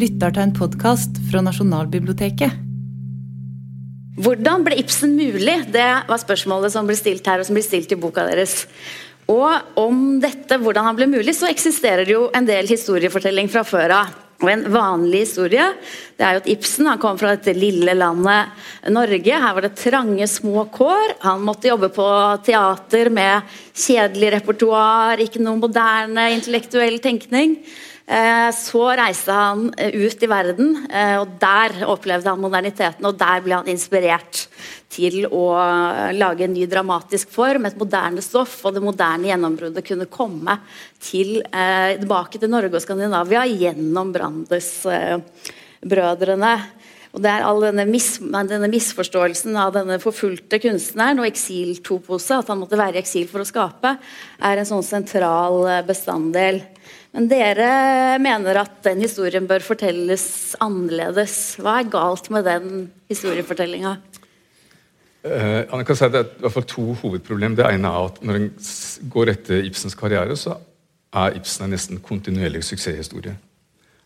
lytter til en podkast fra Nasjonalbiblioteket. Hvordan ble Ibsen mulig? Det var spørsmålet som ble stilt her, og som ble stilt i boka deres. Og om dette, hvordan han ble mulig, så eksisterer det jo en del historiefortelling fra før av. Og En vanlig historie det er jo at Ibsen han kom fra dette lille landet Norge. Her var det trange, små kår. Han måtte jobbe på teater med kjedelig repertoar, ikke noe moderne intellektuell tenkning. Eh, så reiste han ut i verden, eh, og der opplevde han moderniteten. Og der ble han inspirert til å lage en ny dramatisk form, et moderne stoff. Og det moderne gjennombruddet kunne komme til, eh, tilbake til Norge og Skandinavia gjennom Brandes-brødrene. Og det er all denne, mis, denne, misforståelsen av denne forfulgte kunstneren og eksiltopose, at han måtte være i eksil for å skape, er en sånn sentral bestanddel. Men dere mener at den historien bør fortelles annerledes. Hva er galt med den historiefortellinga? Uh, kan si det er i hvert fall to hovedproblem. Det ene er at når en går etter Ibsens karriere, så er Ibsen en nesten kontinuerlig suksesshistorie.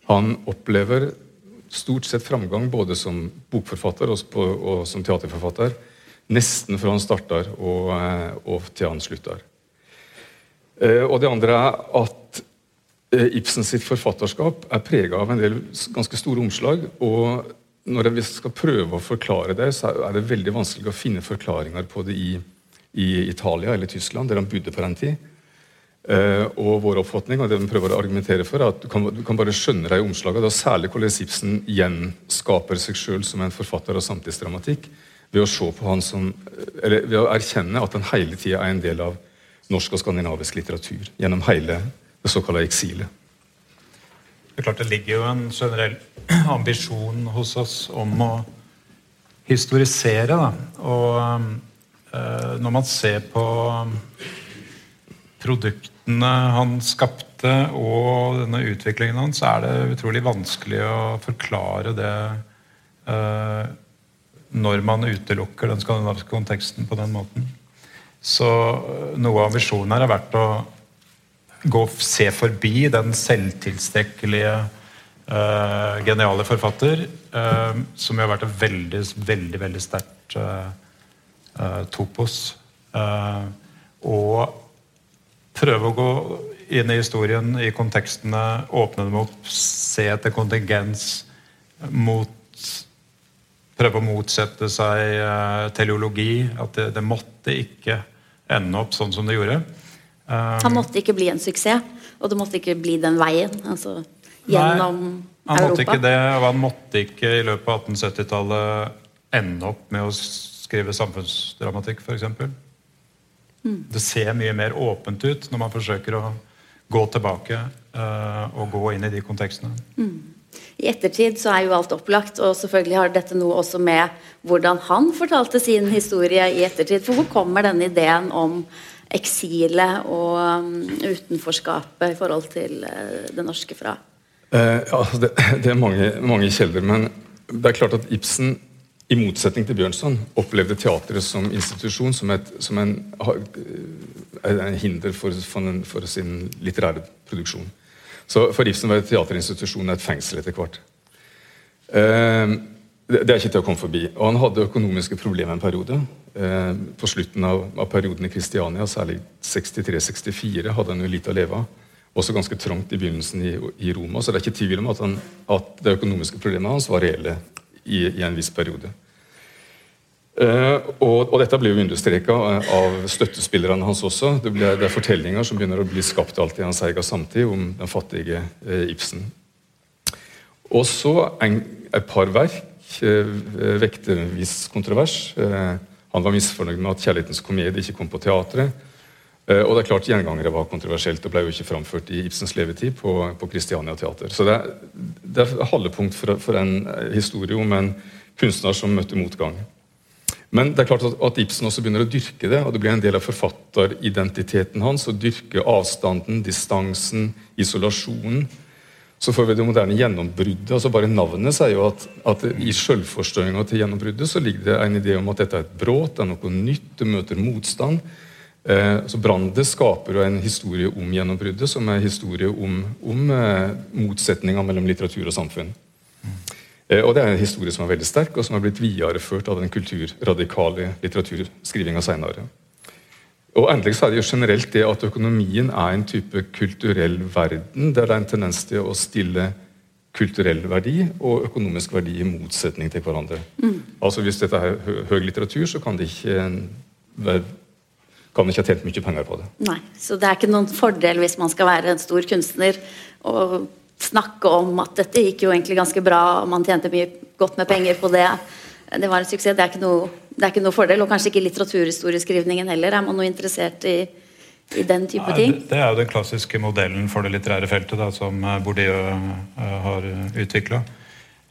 Han opplever stort sett framgang både som bokforfatter og, og som teaterforfatter. Nesten fra han starter og, eh, og til han slutter. Uh, og det andre er at Ibsen sitt forfatterskap er prega av en del ganske store omslag. og når vi skal prøve å forklare det, så er det veldig vanskelig å finne forklaringer på det i, i Italia eller Tyskland, der han bodde på den tid. Uh, og vår oppfatning og det vi prøver å argumentere for, er at du kan, du kan bare skjønne deg i omslaget, særlig hvordan Ibsen gjenskaper seg sjøl som en forfatter av samtidsdramatikk ved å se på han som, eller ved å erkjenne at han hele tida er en del av norsk og skandinavisk litteratur gjennom hele det såkalte eksilet. Det er klart det ligger jo en generell ambisjon hos oss om å historisere. Da. Og øh, når man ser på produktene han skapte, og denne utviklingen hans, så er det utrolig vanskelig å forklare det øh, når man utelukker den skandinaviske konteksten på den måten. Så eh, noe av visjonen her har vært å gå, se forbi den selvtilstrekkelige, uh, geniale forfatter, uh, som jo har vært et veldig, veldig veldig sterkt uh, topos. og prøve å gå inn i historien, i kontekstene, åpne dem opp, se etter kontingens, mot Prøve å motsette seg teleologi. At det, det måtte ikke ende opp sånn som det gjorde. Han måtte ikke bli en suksess, og det måtte ikke bli den veien. altså gjennom Nei, han Europa. måtte ikke det, og han måtte ikke i løpet av 1870-tallet ende opp med å skrive samfunnsdramatikk, f.eks. Mm. Det ser mye mer åpent ut når man forsøker å gå tilbake uh, og gå inn i de kontekstene. Mm. I ettertid så er jo alt opplagt, og selvfølgelig har dette noe også med hvordan han fortalte sin historie i ettertid. For hvor kommer denne ideen om eksilet og um, utenforskapet i forhold til uh, det norske fra? Eh, ja, altså, det, det, er mange, mange kilder, men det er klart at Ibsen i motsetning til Bjørnson opplevde teatret som institusjon som, et, som en, en, hinder for, for, en, for, sin litterære produksjon. Så For Ibsen var teaterinstitusjonen et fengsel etter hvert. Eh, det er ikke til å komme forbi. Og han hadde økonomiske problemer en periode. Eh, på slutten av, av, perioden i Kristiania, særlig 63-64, hadde han jo lite å leve av. Også ganske trangt i begynnelsen i, i, Roma. Så det er ikke tvil om at, han, at det økonomiske problemet hans var reelle i, i en viss periode. Eh, og, og, dette blir jo understreka av støttespillerne hans også. Det, ble, det, er fortellinger som begynner å bli skapt alltid i hans egen samtid om den fattige eh, Ibsen. Og så et par verk vekte en viss kontrovers. han var misfornøyd med at 'Kjærlighetens komedie' ikke kom på teatret. og det er klart Gjengangere var kontroversielt og ble jo ikke framført i Ibsens levetid på, Christiania Teater. Så det er, det er halvepunkt for, for en historie om en kunstner som møtte motgang. Men det er klart at Ibsen også begynner å dyrke det, og det blir en del av forfatteridentiteten hans. Å dyrke avstanden, distansen, isolasjonen. Så får vi det moderne gjennombruddet. altså Bare navnet sier jo at, at i sjølforståinga til gjennombruddet så ligger det en idé om at dette er et brudd, det er noe nytt, det møter motstand. Eh, så Brandet skaper jo en historie om gjennombruddet, som er en historie om, om eh, motsetninga mellom litteratur og samfunn. Eh, og Det er en historie som er veldig sterk, og som har blitt videreført av den kulturradikale litteraturskrivinga seinere. Og endelig så er det jo generelt det at økonomien er en type kulturell verden der det er en tendens til å stille kulturell verdi og økonomisk verdi i motsetning til hverandre. Mm. Altså Hvis dette er høy litteratur, så kan det ikke være kan ikke ha tjent mye penger på det. Nei, Så det er ikke noen fordel hvis man skal være en stor kunstner og snakke om at dette gikk jo egentlig ganske bra, og man tjente mye godt med penger på det. Det var en suksess. Det er ikke noe, er ikke noe fordel. Og kanskje ikke litteraturhistorieskrivningen heller. Er man noe interessert i, i den type Nei, ting? Det, det, er jo den klassiske modellen for det litterære feltet da, som eh, Bourdieu uh, har utvikla.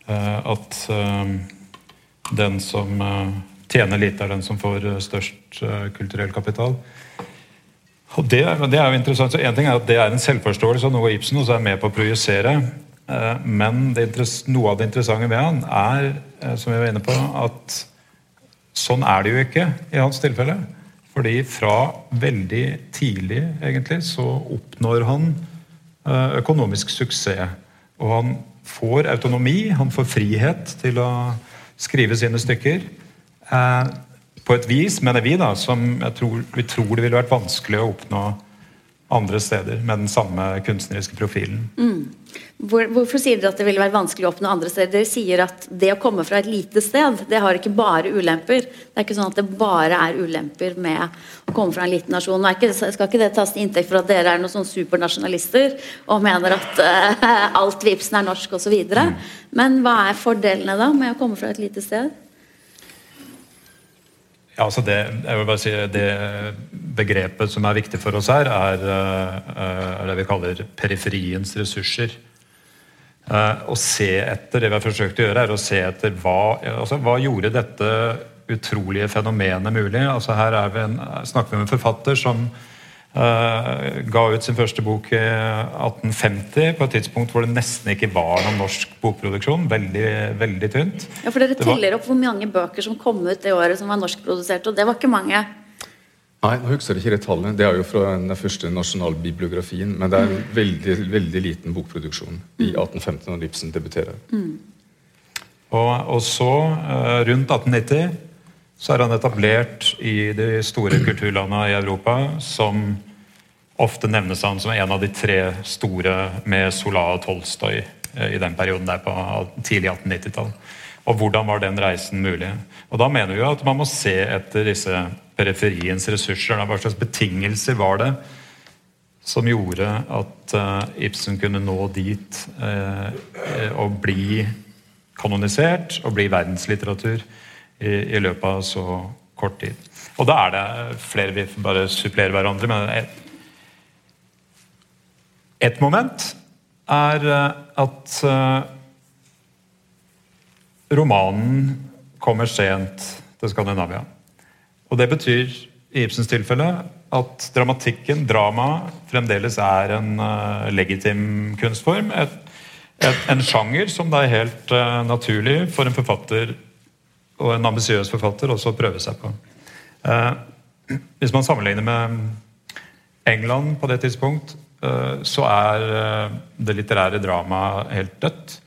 Uh, eh, at uh, den som tjener lite, er den som får størst kulturell kapital. Og det, det, er jo interessant. Så en ting er at Det er en selvforståelse av noe Ibsen også er med på å projisere. Men det, noe av det interessante ved han er som vi var inne på, at sånn er det jo ikke i hans tilfelle. Fordi fra veldig tidlig egentlig så oppnår han eh, økonomisk suksess. Og han får autonomi, han får frihet til å skrive sine stykker på et vis, mener vi, da, som jeg tror, vi tror det ville vært vanskelig å oppnå andre steder med den samme kunstneriske profilen. Mm. Hvor, hvorfor sier dere at det ville være vanskelig å oppnå andre steder? Dere sier at det å komme fra et lite sted, det har ikke bare ulemper. Det er ikke sånn at det bare er ulemper med å komme fra en liten nasjon. Nå ikke, skal ikke det tas til inntekt for at dere er noen sånn supernasjonalister og mener at uh, alt Vipsen er norsk osv. Mm. Men hva er fordelene da med å komme fra et lite sted? Ja, altså det, jeg vil bare si, det begrepet som er viktig for oss her, er, eh, er det vi kaller periferiens ressurser. Eh, å se etter, Det vi har forsøkt å gjøre, er å se etter hva, altså, hva gjorde dette utrolige fenomenet mulig. Altså Her vi en, snakker vi om en forfatter som ga ut sin første bok i 1850, på et tidspunkt hvor det nesten ikke var noen norsk bokproduksjon. Veldig veldig tynt. Ja, for Dere teller opp hvor mange bøker som kom ut det året som var norskprodusert, og det var ikke mange? Nei, nå husker jeg ikke det tallet. Det er jo fra den første nasjonalbibliografien. Men det er en veldig, veldig liten bokproduksjon i 1850 når Ibsen debuterer. Mm. Og, og, så, uh, rundt 1890 så er han etablert i de store kulturlandene i Europa, som ofte nevnes han som en av de tre store med Sola og Tolstoy eh, i den perioden der på tidlig 1890-tall. Og hvordan var den reisen mulig? Og Da mener vi jo at man må se etter disse periferiens ressurser. Hva slags betingelser var det som gjorde at uh, Ibsen kunne nå dit uh, og bli kanonisert og bli verdenslitteratur? I, i, løpet av så kort tid. Og da er det flere vi bare supplerer hverandre. Men et, et moment er eh, at uh, romanen kommer sent til Skandinavia. Og det betyr i Ibsens tilfelle at dramatikken, drama, fremdeles er en uh, legitim kunstform. Et, et, en sjanger som det er helt uh, naturlig for en forfatter og en ambisiøs forfatter også prøve seg på. Eh, hvis man sammenligner med England på det tidspunkt, eh, så er eh, det litterære dramaet helt dødt.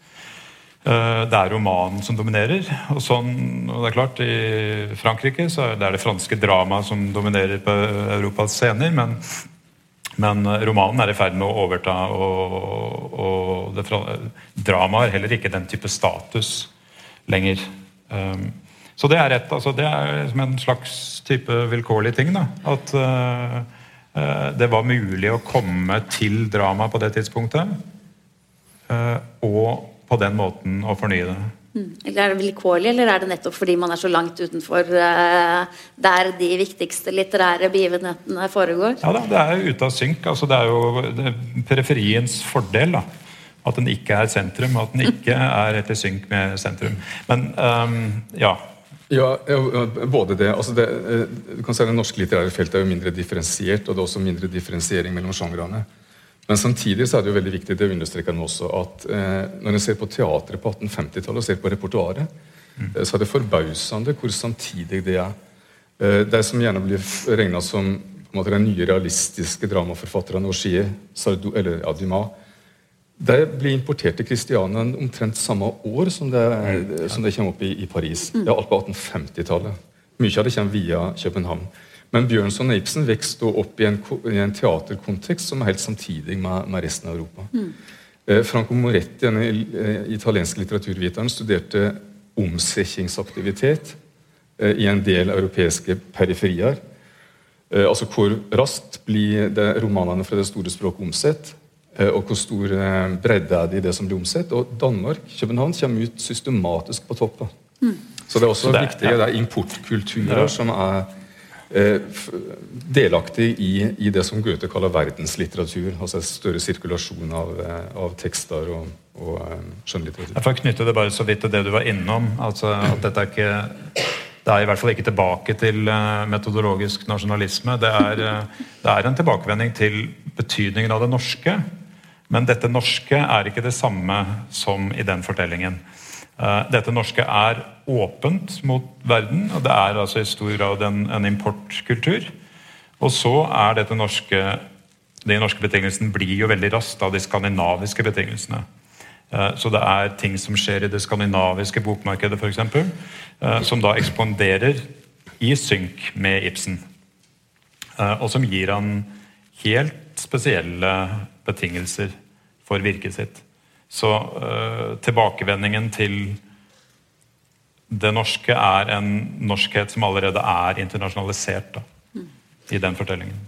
Det er romanen som dominerer. Og, sånn, og det er klart, I Frankrike så er det det franske dramaet som dominerer på Europas scener. Men, men romanen er i ferd med å overta, og, og dramaet har heller ikke den type status lenger. Um, så det er, et, altså det er som en slags type vilkårlig ting. Da. At uh, uh, det var mulig å komme til drama på det tidspunktet. Uh, og på den måten å fornye det. Mm. Eller Er det vilkårlig, eller er det nettopp fordi man er så langt utenfor der de viktigste litterære begivenhetene foregår? Ja da, Det er ute av synk. Altså, det er jo er periferiens fordel. da at den ikke er sentrum, at den ikke er etter synk med sentrum. Men um, ja. Ja, både det. Altså det eh, du kan si Det norske litterære feltet er jo mindre differensiert, og det er også mindre differensiering mellom sjangrene. Men samtidig så er det jo veldig viktig det understreker den også, at eh, når en ser på teatret på 1850-tallet og ser på repertoaret, mm. eh, så er det forbausende hvor samtidig det er. Eh, det som gjerne blir regna som på en måte, den nye realistiske dramaforfatterne Sardou eller ja, Dumas, De blir importert til Kristiania omtrent samme år som det, som det kommer opp i, i Paris. Det er alt på 1850-tallet. Mye av det kommer via København. Men Bjørnson og Ibsen vokste opp i en, i en, teaterkontekst som er helt samtidig med, med resten av Europa. Mm. Eh, Franco Moretti, denne eh, italienske litteraturviteren, studerte omsettingsaktivitet eh, i en del europeiske periferier. Altså Hvor raskt blir det romanene fra det store språket omsett? Eh, og hvor stor eh, bredde er det i det som blir omsett. Og Danmark, København, kommer ut systematisk på toppen. Mm. Så det er også det, viktig. Ja. Det er importkulturer ja. som er eh, delaktig i, i, det som Goethe kaller verdenslitteratur. Altså en større sirkulasjon av, eh, av tekster og, og skjønnlitteratur. Jeg får knytte det bare så vidt til det du var innom. altså at dette er ikke det er i hvert fall ikke tilbake til metodologisk nasjonalisme. Det er, det er en tilbakevending til betydningen av det norske. Men dette norske er ikke det samme som i den fortellingen. Eh, dette norske er åpent mot verden, og det er altså i stor grad en, en importkultur. Og så er dette norske De norske betingelsene blir jo veldig raskt av de skandinaviske betingelsene. Eh, så det er ting som skjer i det skandinaviske bokmarkedet, f.eks., eh, som da ekspanderer i synk med Ibsen. Og som gir han helt spesielle betingelser for virket sitt. Så øh, tilbakevendingen til det norske er en norskhet som allerede er internasjonalisert da, mm. i den fortellingen.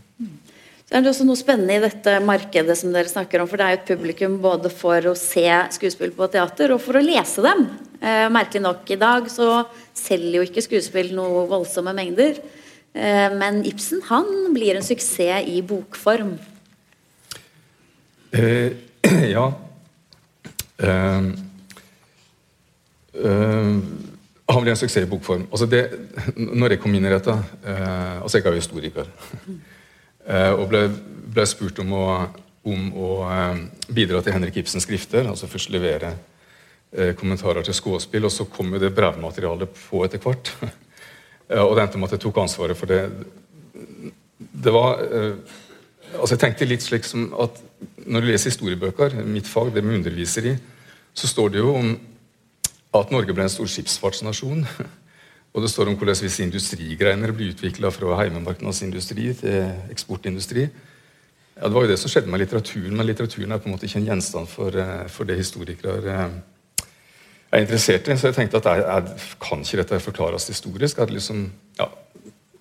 Så er det også noe spennende i dette markedet som dere snakker om. For det er jo et publikum både for å se skuespill på teater og for å lese dem. Eh, merkelig nok i dag så selger jo ikke skuespill noe voldsomme mengder. Eh, men Ibsen han blir en suksess i bokform. Eh, ja eh, eh, Han ble en suksess i bokform. Altså det, når jeg kom inn i dette uh, altså Jeg er jo historiker. og ble, ble, spurt om å, om å bidra til Henrik Ibsens skrifter. altså Først levere kommentarer til skuespill, og så kom jo det brevmaterialet på etter hvert. og det endte med at jeg tok ansvaret for det. Det var altså Jeg tenkte litt slik som at når du leser historiebøker, mitt fag, det vi underviser i, så står det jo om at Norge ble en stor skipsfartsnasjon. Og det står om hvordan visse industrigreiner ble utvikla fra heimemarkedsindustri til eksportindustri. Ja, Det var jo det som skjedde med litteraturen, men litteraturen er på en måte ikke en gjenstand for, eh, for det historikere eh, er interessert i. Så jeg tenkte at jeg, jeg, kan ikke dette forklares historisk? Liksom, ja,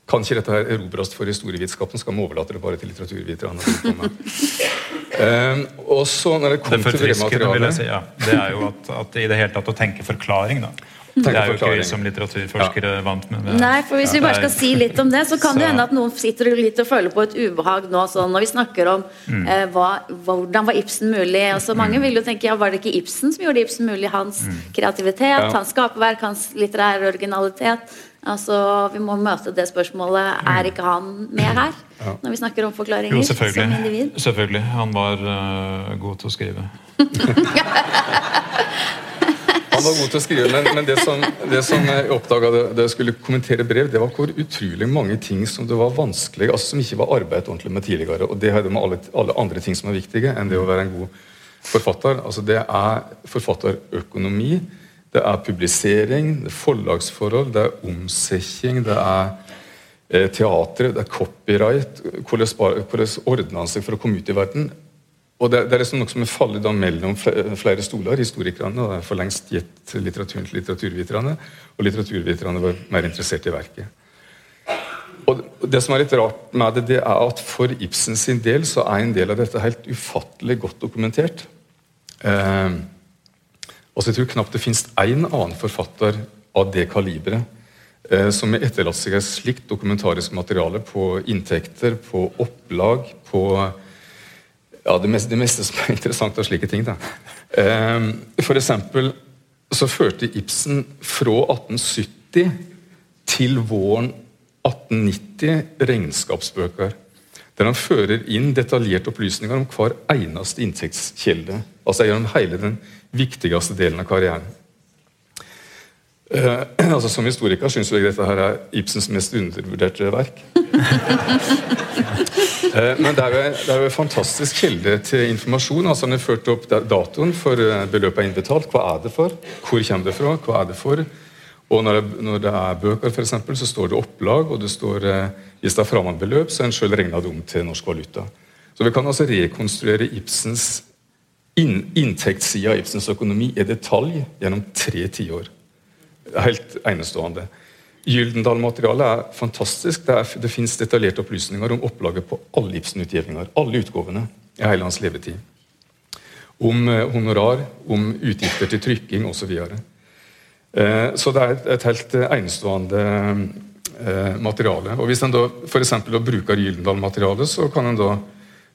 kan ikke dette erobres for historievitenskapen? Skal vi overlate det bare til litteraturviterne? um, og så når det kom det til brevmaterialet si, ja. Det er jo at, at, i det hele tatt å tenke forklaring, da. Det er jo ikke vi som litteraturforskere ja. vant med. Det. Nei, for Hvis vi bare skal si litt om det, så kan så. det hende at noen sitter litt og føler på et ubehag nå sånn, når vi snakker om mm. eh, hva, hvordan var Ibsen mulig. Altså, mange mm. vil jo tenke ja, var det ikke Ibsen som gjorde Ibsen mulig? Hans mm. kreativitet, ja. hans skaperverk, hans litterære originalitet. Altså, Vi må møte det spørsmålet. Er ikke han med her? Ja. Når vi snakker om forklaringer jo, som individ? Selvfølgelig. Han var uh, god til å skrive. han var god til å skrive, men, men det, som, det, som, jeg oppdaga da jeg skulle kommentere brev, det var hvor utrolig mange ting som det var vanskelig, altså som ikke var arbeidet ordentlig med tidligere. Og det hadde med alle, alle andre ting som er viktige enn det å være en god forfatter. Altså Det er forfatterøkonomi det er publisering, det er forlagsforhold, det er omsetning, det er eh, teatret, det er copyright. Hvordan, ordner han seg for å komme ut i verden? Og Det, det er liksom noe som er fallet da mellom flere stoler. Historikerne og for lengst gitt litteraturen til litteraturviterne, og litteraturviterne var mer interessert i verket. Og Det som er litt rart med det, det er at for Ibsen sin del så er en del av dette helt ufattelig godt dokumentert. Eh, Altså, jeg tror knapt det finnes én annen forfatter av det kaliberet eh, som har etterlatt seg et slikt dokumentarisk materiale på inntekter, på opplag, på ja, det, meste, det meste som er interessant av slike ting. Da. Eh, for eksempel så førte Ibsen fra 1870 til våren 1890 regnskapsbøker der han fører inn detaljerte opplysninger om hver eneste inntektskilde. Altså gjennom hele den viktigste delen av karrieren. Uh, altså Som historiker syns jeg dette her er Ibsens mest undervurderte verk. uh, men det er, jo, en fantastisk kilde til informasjon. altså Han har ført opp datoen for eh, beløpet er innbetalt. Hva er det for? Hvor kommer det fra? Hva er det for? Og når det, når det er bøker, for eksempel, så står det opplag, og det står eh, hvis det er framandbeløp, så er en sjøl regna det om til norsk valuta. Så vi kan altså rekonstruere Ibsens inn, inntektssida av Ibsens økonomi i detalj gjennom tre tiår. Helt enestående. Gyldendal-materialet er fantastisk. Det, er, det fins detaljerte opplysninger om opplaget på alle Ibsen-utgivninger. Alle utgavene i hele hans levetid. Om eh, honorar, om utgifter til trykking osv. Så, eh, så det er et, helt enestående eh, materiale. Og Hvis en da f.eks. bruker Gyldendal-materialet, så kan en da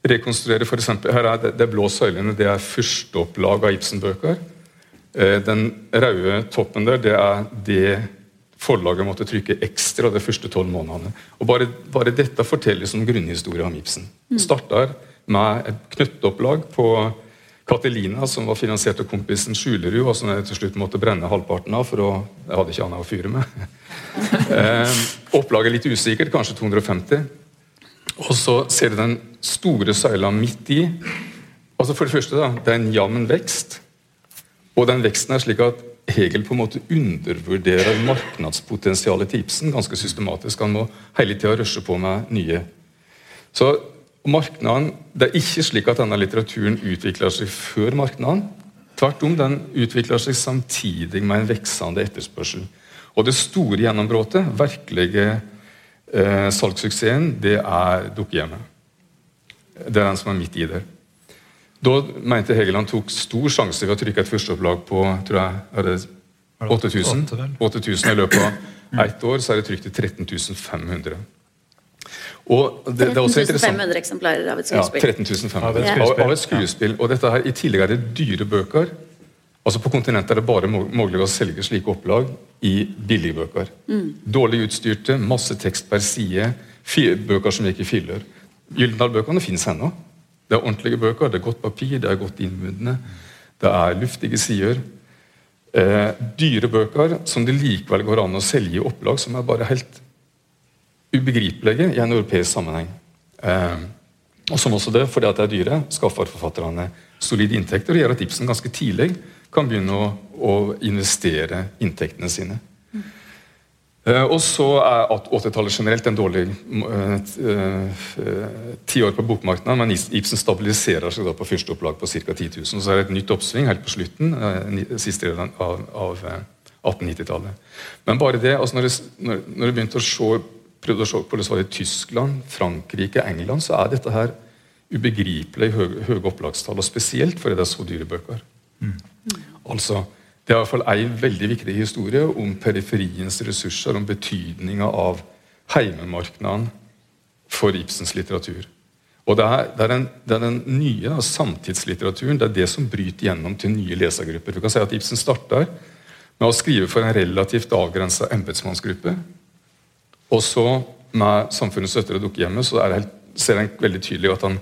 rekonstruere for eksempel, Her er det, det blå søylene det er førsteopplag av Ibsen-bøker. Eh, den røde toppen der, det er det forlaget måtte trykke ekstra de første tolv månedene. Og bare, bare, dette forteller som grunnhistorie om Ibsen. Det Starter med et knøtteopplag på Catelina, som var finansiert av kompisen Skjulerud, og som jeg til slutt måtte brenne halvparten av, for å, jeg hadde ikke annet å fyre med. eh, opplaget litt usikkert, kanskje 250. Og så ser du den store søyla midt i. Altså For det første, da, det er en jevn vekst. Og den veksten er slik at Hegel på en måte undervurderer markedspotensialet til Ibsen ganske systematisk. Han må hele tida rushe på med nye. Så marknaden, Det er ikke slik at denne litteraturen utvikler seg før marknaden. Tvert om, den utvikler seg samtidig med en veksende etterspørsel. Og det store gjennombruddet, virkelige eh, salgssuksessen, det er dukkehjemmet. Det er den som er midt i det. Da mente Hegeland tok stor sjanse ved å trykke et førsteopplag på tror jeg, er det 8000. 8000 I løpet av ett år så er det trykt i 13 500. Og det, 13 500 eksemplarer av et skuespill. Ja, 13 500 ja. av, av et skuespill. Og dette her, I tillegg er det dyre bøker. Altså På kontinentet er det bare mulig å selge slike opplag i billigbøker. Mm. Dårlig utstyrte, masse tekst per side, bøker som gikk i filler. Gyldendal-bøkene fins ennå. Det er ordentlige bøker, det er godt papir, det er godt innbundne, det er luftige sider. Eh, dyre bøker som det likevel går an å selge i opplag som er bare helt ubegripelige i en europeisk sammenheng. Eh, og som også det, fordi at det er dyre, skaffer forfatterne solide inntekter og gjør at Ibsen ganske tidlig kan begynne å, å investere inntektene sine. Mm. og så er 80-tallet generelt en dårlig uh, eh, på bokmarkedet, men Ibsen stabiliserer seg da på første opplag på ca. 10 000. Så er det et nytt oppsving helt på slutten, siste delen av, av 1890-tallet. Men bare det, altså når, det begynte å se, prøvde å se på det var i Tyskland, Frankrike, England, så er dette her ubegripelig høye, høy opplagstall. Og spesielt fordi det er så dyre bøker. Mm. Altså, Det er i hvert fall ei veldig viktig historie om periferiens ressurser, om betydninga av heimemarkedet for Ibsens litteratur. Og Det er, det er, den, det er den, nye samtidslitteraturen det er det som bryter gjennom til nye lesergrupper. Vi kan si at Ibsen starter med å skrive for en relativt avgrensa embetsmannsgruppe. Og så, med samfunnet støtter og dukkehjemmet, så er det helt, ser en veldig tydelig at han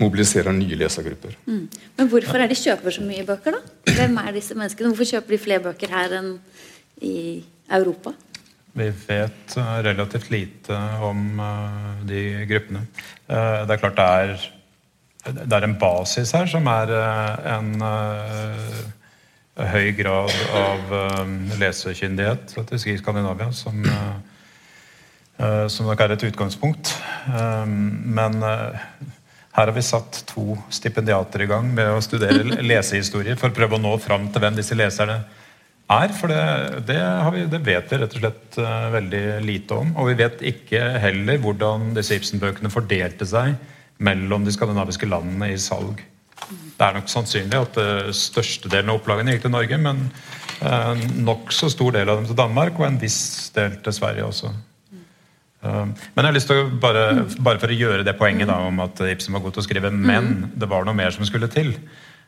mobiliserer nye lesergrupper. Mm. Men hvorfor er de kjøper så mye bøker, da? Hvem er disse menneskene? Hvorfor kjøper de flere bøker her enn i Europa? Vi vet uh, relativt lite om uh, de gruppene. Uh, det er klart det er, det er en basis her som er en høy grad av lesekyndighet i Skandinavia, som, som nok er et utgangspunkt. Men her har vi satt to stipendiater i gang med å studere lesehistorie for å prøve å nå fram til hvem disse leserne er. For det, det, vi, det vet vi rett og slett veldig lite om. Og vi vet ikke heller hvordan disse Ibsen-bøkene fordelte seg mellom de skandinaviske landene i salg. Det er nok sannsynlig at størstedelen av opplagene gikk til Norge, men nokså stor del av dem til Danmark og en viss del til Sverige også. Um, men jeg har lyst til å bare, bare for å gjøre det poenget da, om at Ibsen var god til å skrive, men mm. det var noe mer som skulle til.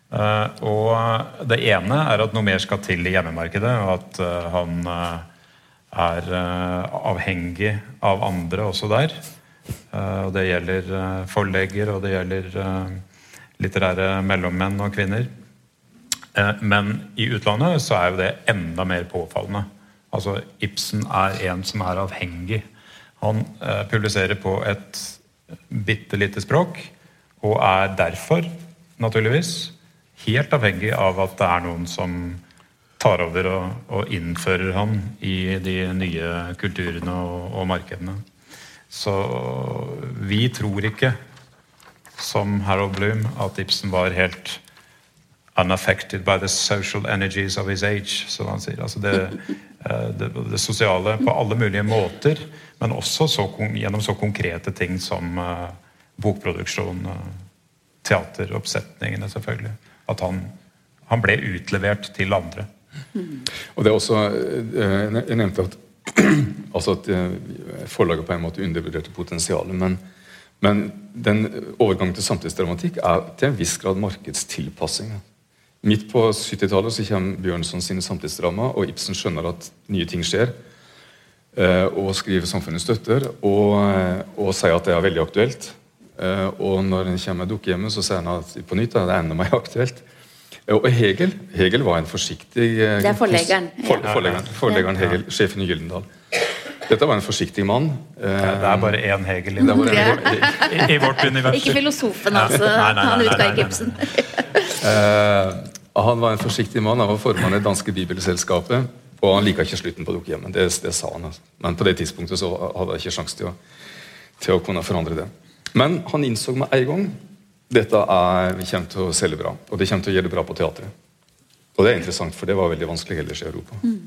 Uh, og det ene er at noe mer skal til i hjemmemarkedet, og at uh, han uh, er avhengig av andre også der. og det gjelder forlegger, og det gjelder litterære mellommenn og -kvinner. men i utlandet så er jo det enda mer påfallende. Altså, Ibsen er en som er avhengig. Han eh, publiserer på et bitte lite språk, og er derfor, naturligvis, helt avhengig av at det er noen som tar over og, og innfører han i de nye kulturene og, og markedene. Så vi tror ikke, som Harold Bloom, at Ibsen var helt unaffected by the social energies of his age, som han sier. Altså det, eh, det, det, sosiale på alle mulige måter, men også så, gjennom så konkrete ting som uh, bokproduksjon, uh, teateroppsetningene, selvfølgelig. At han, han ble utlevert til andre. Og det er også, eh, Jeg nevnte at, altså at forlaget på en måte undervurderte potensialet. Men, men den overgangen til samtidsdramatikk er til en viss grad markedstilpassing. Midt på 70-tallet så kommer Bjørnson sine samtidsdrama, og Ibsen skjønner at nye ting skjer. Eh, og skriver 'Samfunnet støtter' og, og sier at det er veldig aktuelt. Og når en kommer med dukkehjemmet, så sier han at på nytt er det enda mer aktuelt. Og Hegel, Hegel var en forsiktig eh, Det er forleggeren. For, forleggeren, forleggeren Hegel, sjefen i Gyldendal. Dette var en forsiktig mann. Ja, det er bare én Hegel i, vårt, i, i vårt univers. Ikke filosofen, altså. Nei, nei, nei, han utga ikke Ibsen. han var en forsiktig mann. Han var formann i det danske bibelselskapet. Og han liker ikke slutten på dukkehjemmet. Det, det, sa han. Altså. Men på det tidspunktet så hadde jeg ikke sjanse til, til, å kunne forandre det. Men han innså med en gang dette er, kommer til å selge bra, og det kommer til å gjøre det bra på teatret. Og det er interessant, for det var veldig vanskelig ellers i Europa. Mm.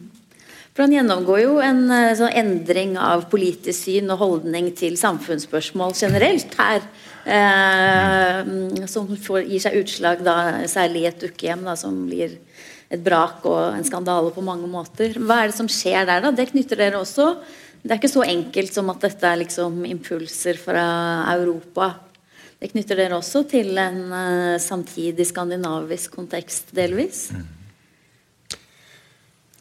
For Han gjennomgår jo en sånn endring av politisk syn og holdning til samfunnsspørsmål generelt her. Eh, som får, gir seg utslag da, særlig i et dukkehjem som blir et brak og en skandale på mange måter. Hva er det som skjer der? da? Det knytter dere også. Det er ikke så enkelt som at dette er liksom impulser fra Europa det knytter dere også til en uh, samtidig skandinavisk kontekst, delvis. Mm.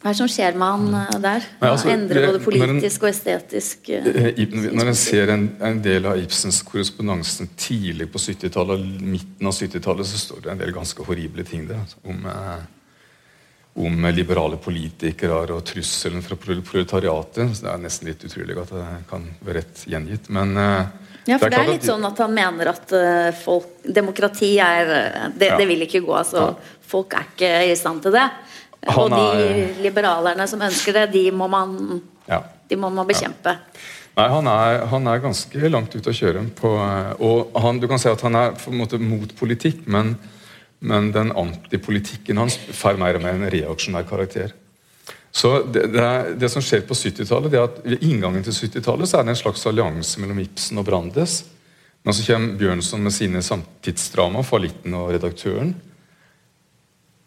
Hva er det som skjer med han uh, der? Nei, altså, Endrer både politisk en, og estetisk? Uh, når en ser en, en, del av Ibsens korrespondanse tidlig på 70-tallet og midten av 70-tallet, så står det en del ganske horrible ting der. Altså, om, om liberale politikere og trusselen fra proletariatet. Så det er nesten litt utrolig at det kan være rett gjengitt. Men ja, for det er, det er litt sånn at han mener at uh, folk, demokrati er eh, det, ja. det, vil ikke gå. altså ja. Folk er ikke i stand til det. Han og de er, liberalerne som ønsker det, de må man, ja. de må man bekjempe. Nei, han er, han er, ganske langt ute å kjøre. På, og han, du kan si at han er på en måte mot politikk, men, men den antipolitikken hans får mer og mer en reaksjonær karakter. Så det, det, det, som skjer på 70-tallet, er at ved inngangen til 70-tallet så er det en slags allianse mellom Ibsen og Brandes. Men så kommer Bjørnson med sine samtidsdrama, 'Fallitten' og 'Redaktøren'.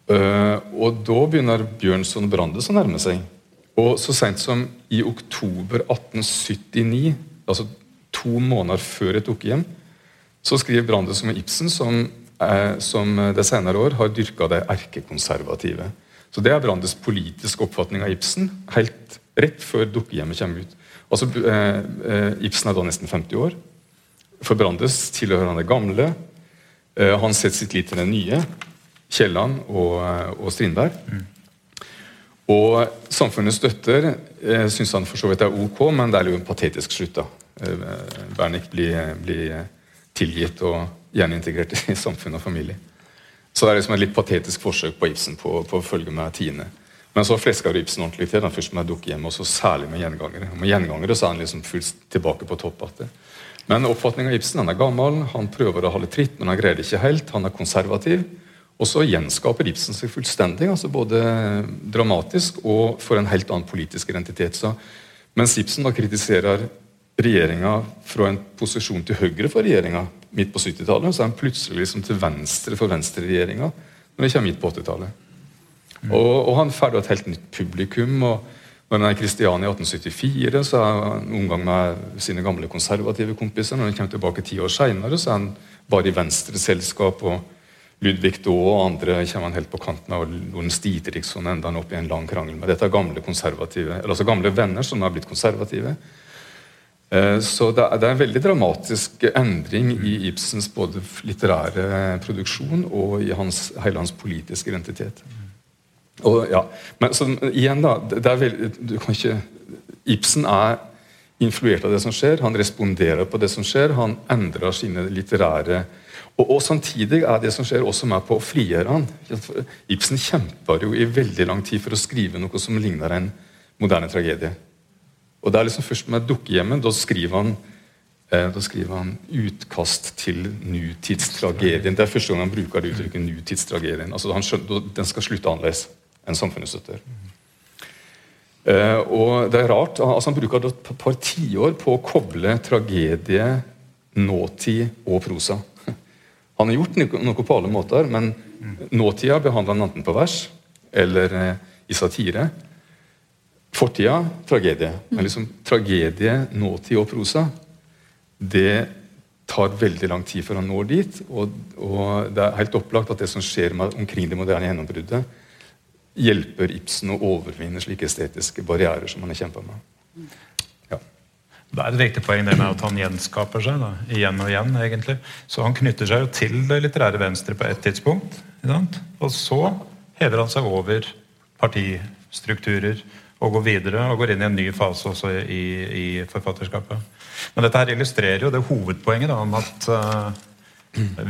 Uh, og da begynner Bjørnson og Brandes å nærme seg. Og så sent som i oktober 1879, altså to måneder før et dukkehjem, så skriver Brandes om Ibsen, som, som det senere år har dyrka det erkekonservative. Så Det er Brandes politiske oppfatning av Ibsen helt rett før dukkehjemmet kommer ut. Altså, eh, eh, Ibsen er da nesten 50 år. For Brandes tilhører han det gamle. Eh, han setter sitt lit til det nye. Kielland og, eh, og, Strindberg. Mm. Og Samfunnets støtter eh, syns han for så vidt er ok, men det er jo en patetisk slutt. da. Eh, Bernik blir, blir tilgitt og gjerintegrert i samfunn og familie. Så det er liksom et litt patetisk forsøk på Ibsen på, på å følge med Tine. Men så flesker Ibsen ordentlig til. Den først med dukkehjem, og så særlig med gjengangere. Med gjengangere så er han liksom fullt tilbake på topp igjen. Men oppfatninga av Ibsen han er gammel, han prøver å holde tritt, men han greier det ikke helt. Han er konservativ. Og så gjenskaper Ibsen seg fullstendig, altså både dramatisk og for en helt annen politisk identitet. Så mens Ibsen da kritiserer regjeringa fra en posisjon til høyre for regjeringa midt på 70-tallet, så er han plutselig liksom til venstre for venstreregjeringa når vi kommer midt på 80-tallet. Mm. Og, og, han får et helt nytt publikum. og Når han er i Kristiania i 1874, så er han omgang med sine gamle konservative kompiser. Når han kommer tilbake ti år seinere, så er han bare i venstreselskap. og Ludvig Daae og andre kommer han helt på kant med, og Lorentz Dietrichson ender han opp i en lang krangel med. Dette er gamle konservative, eller altså gamle venner som har blitt konservative. Eh, så det er, en veldig dramatisk endring i Ibsens både litterære produksjon og i hans, hele hans politiske identitet. Og, ja. Men så, igjen, da det er veldig, ikke, Ibsen er influert av det som skjer. Han responderer på det som skjer. Han endrer sine litterære og, og, Samtidig er det som skjer, også med på å frigjøre han. Ibsen kjemper jo i veldig lang tid for å skrive noe som ligner en moderne tragedie. Og det er liksom først med 'Dukkehjemmet' da skriver han eh, da skriver han utkast til nutidstragedien. Det er første gang han bruker det uttrykket 'nutidstragedien'. Altså han skjønner, Den skal slutte annerledes enn samfunnet støtter. Uh, og det er rart, altså Han bruker et par tiår på å koble tragedie, nåtid og prosa. Han har gjort noe på alle måter, men nåtida behandler han enten på vers eller eh, i satire. Fortida tragedie. Men liksom tragedie, nåtid og prosa, det tar veldig lang tid før han når dit. Og, og det er helt opplagt at det som skjer med, omkring det moderne gjennombruddet, hjelper Ibsen å overvinne slike estetiske barrierer som han har kjempa med. Det er et viktig poeng det med at han gjenskaper seg da, igjen og igjen. egentlig. Så han knytter seg jo til det litterære venstre på et tidspunkt. Og så hever han seg over partistrukturer og går videre og går inn i en ny fase også i, i forfatterskapet. Men dette her illustrerer jo det hovedpoenget da, om at uh,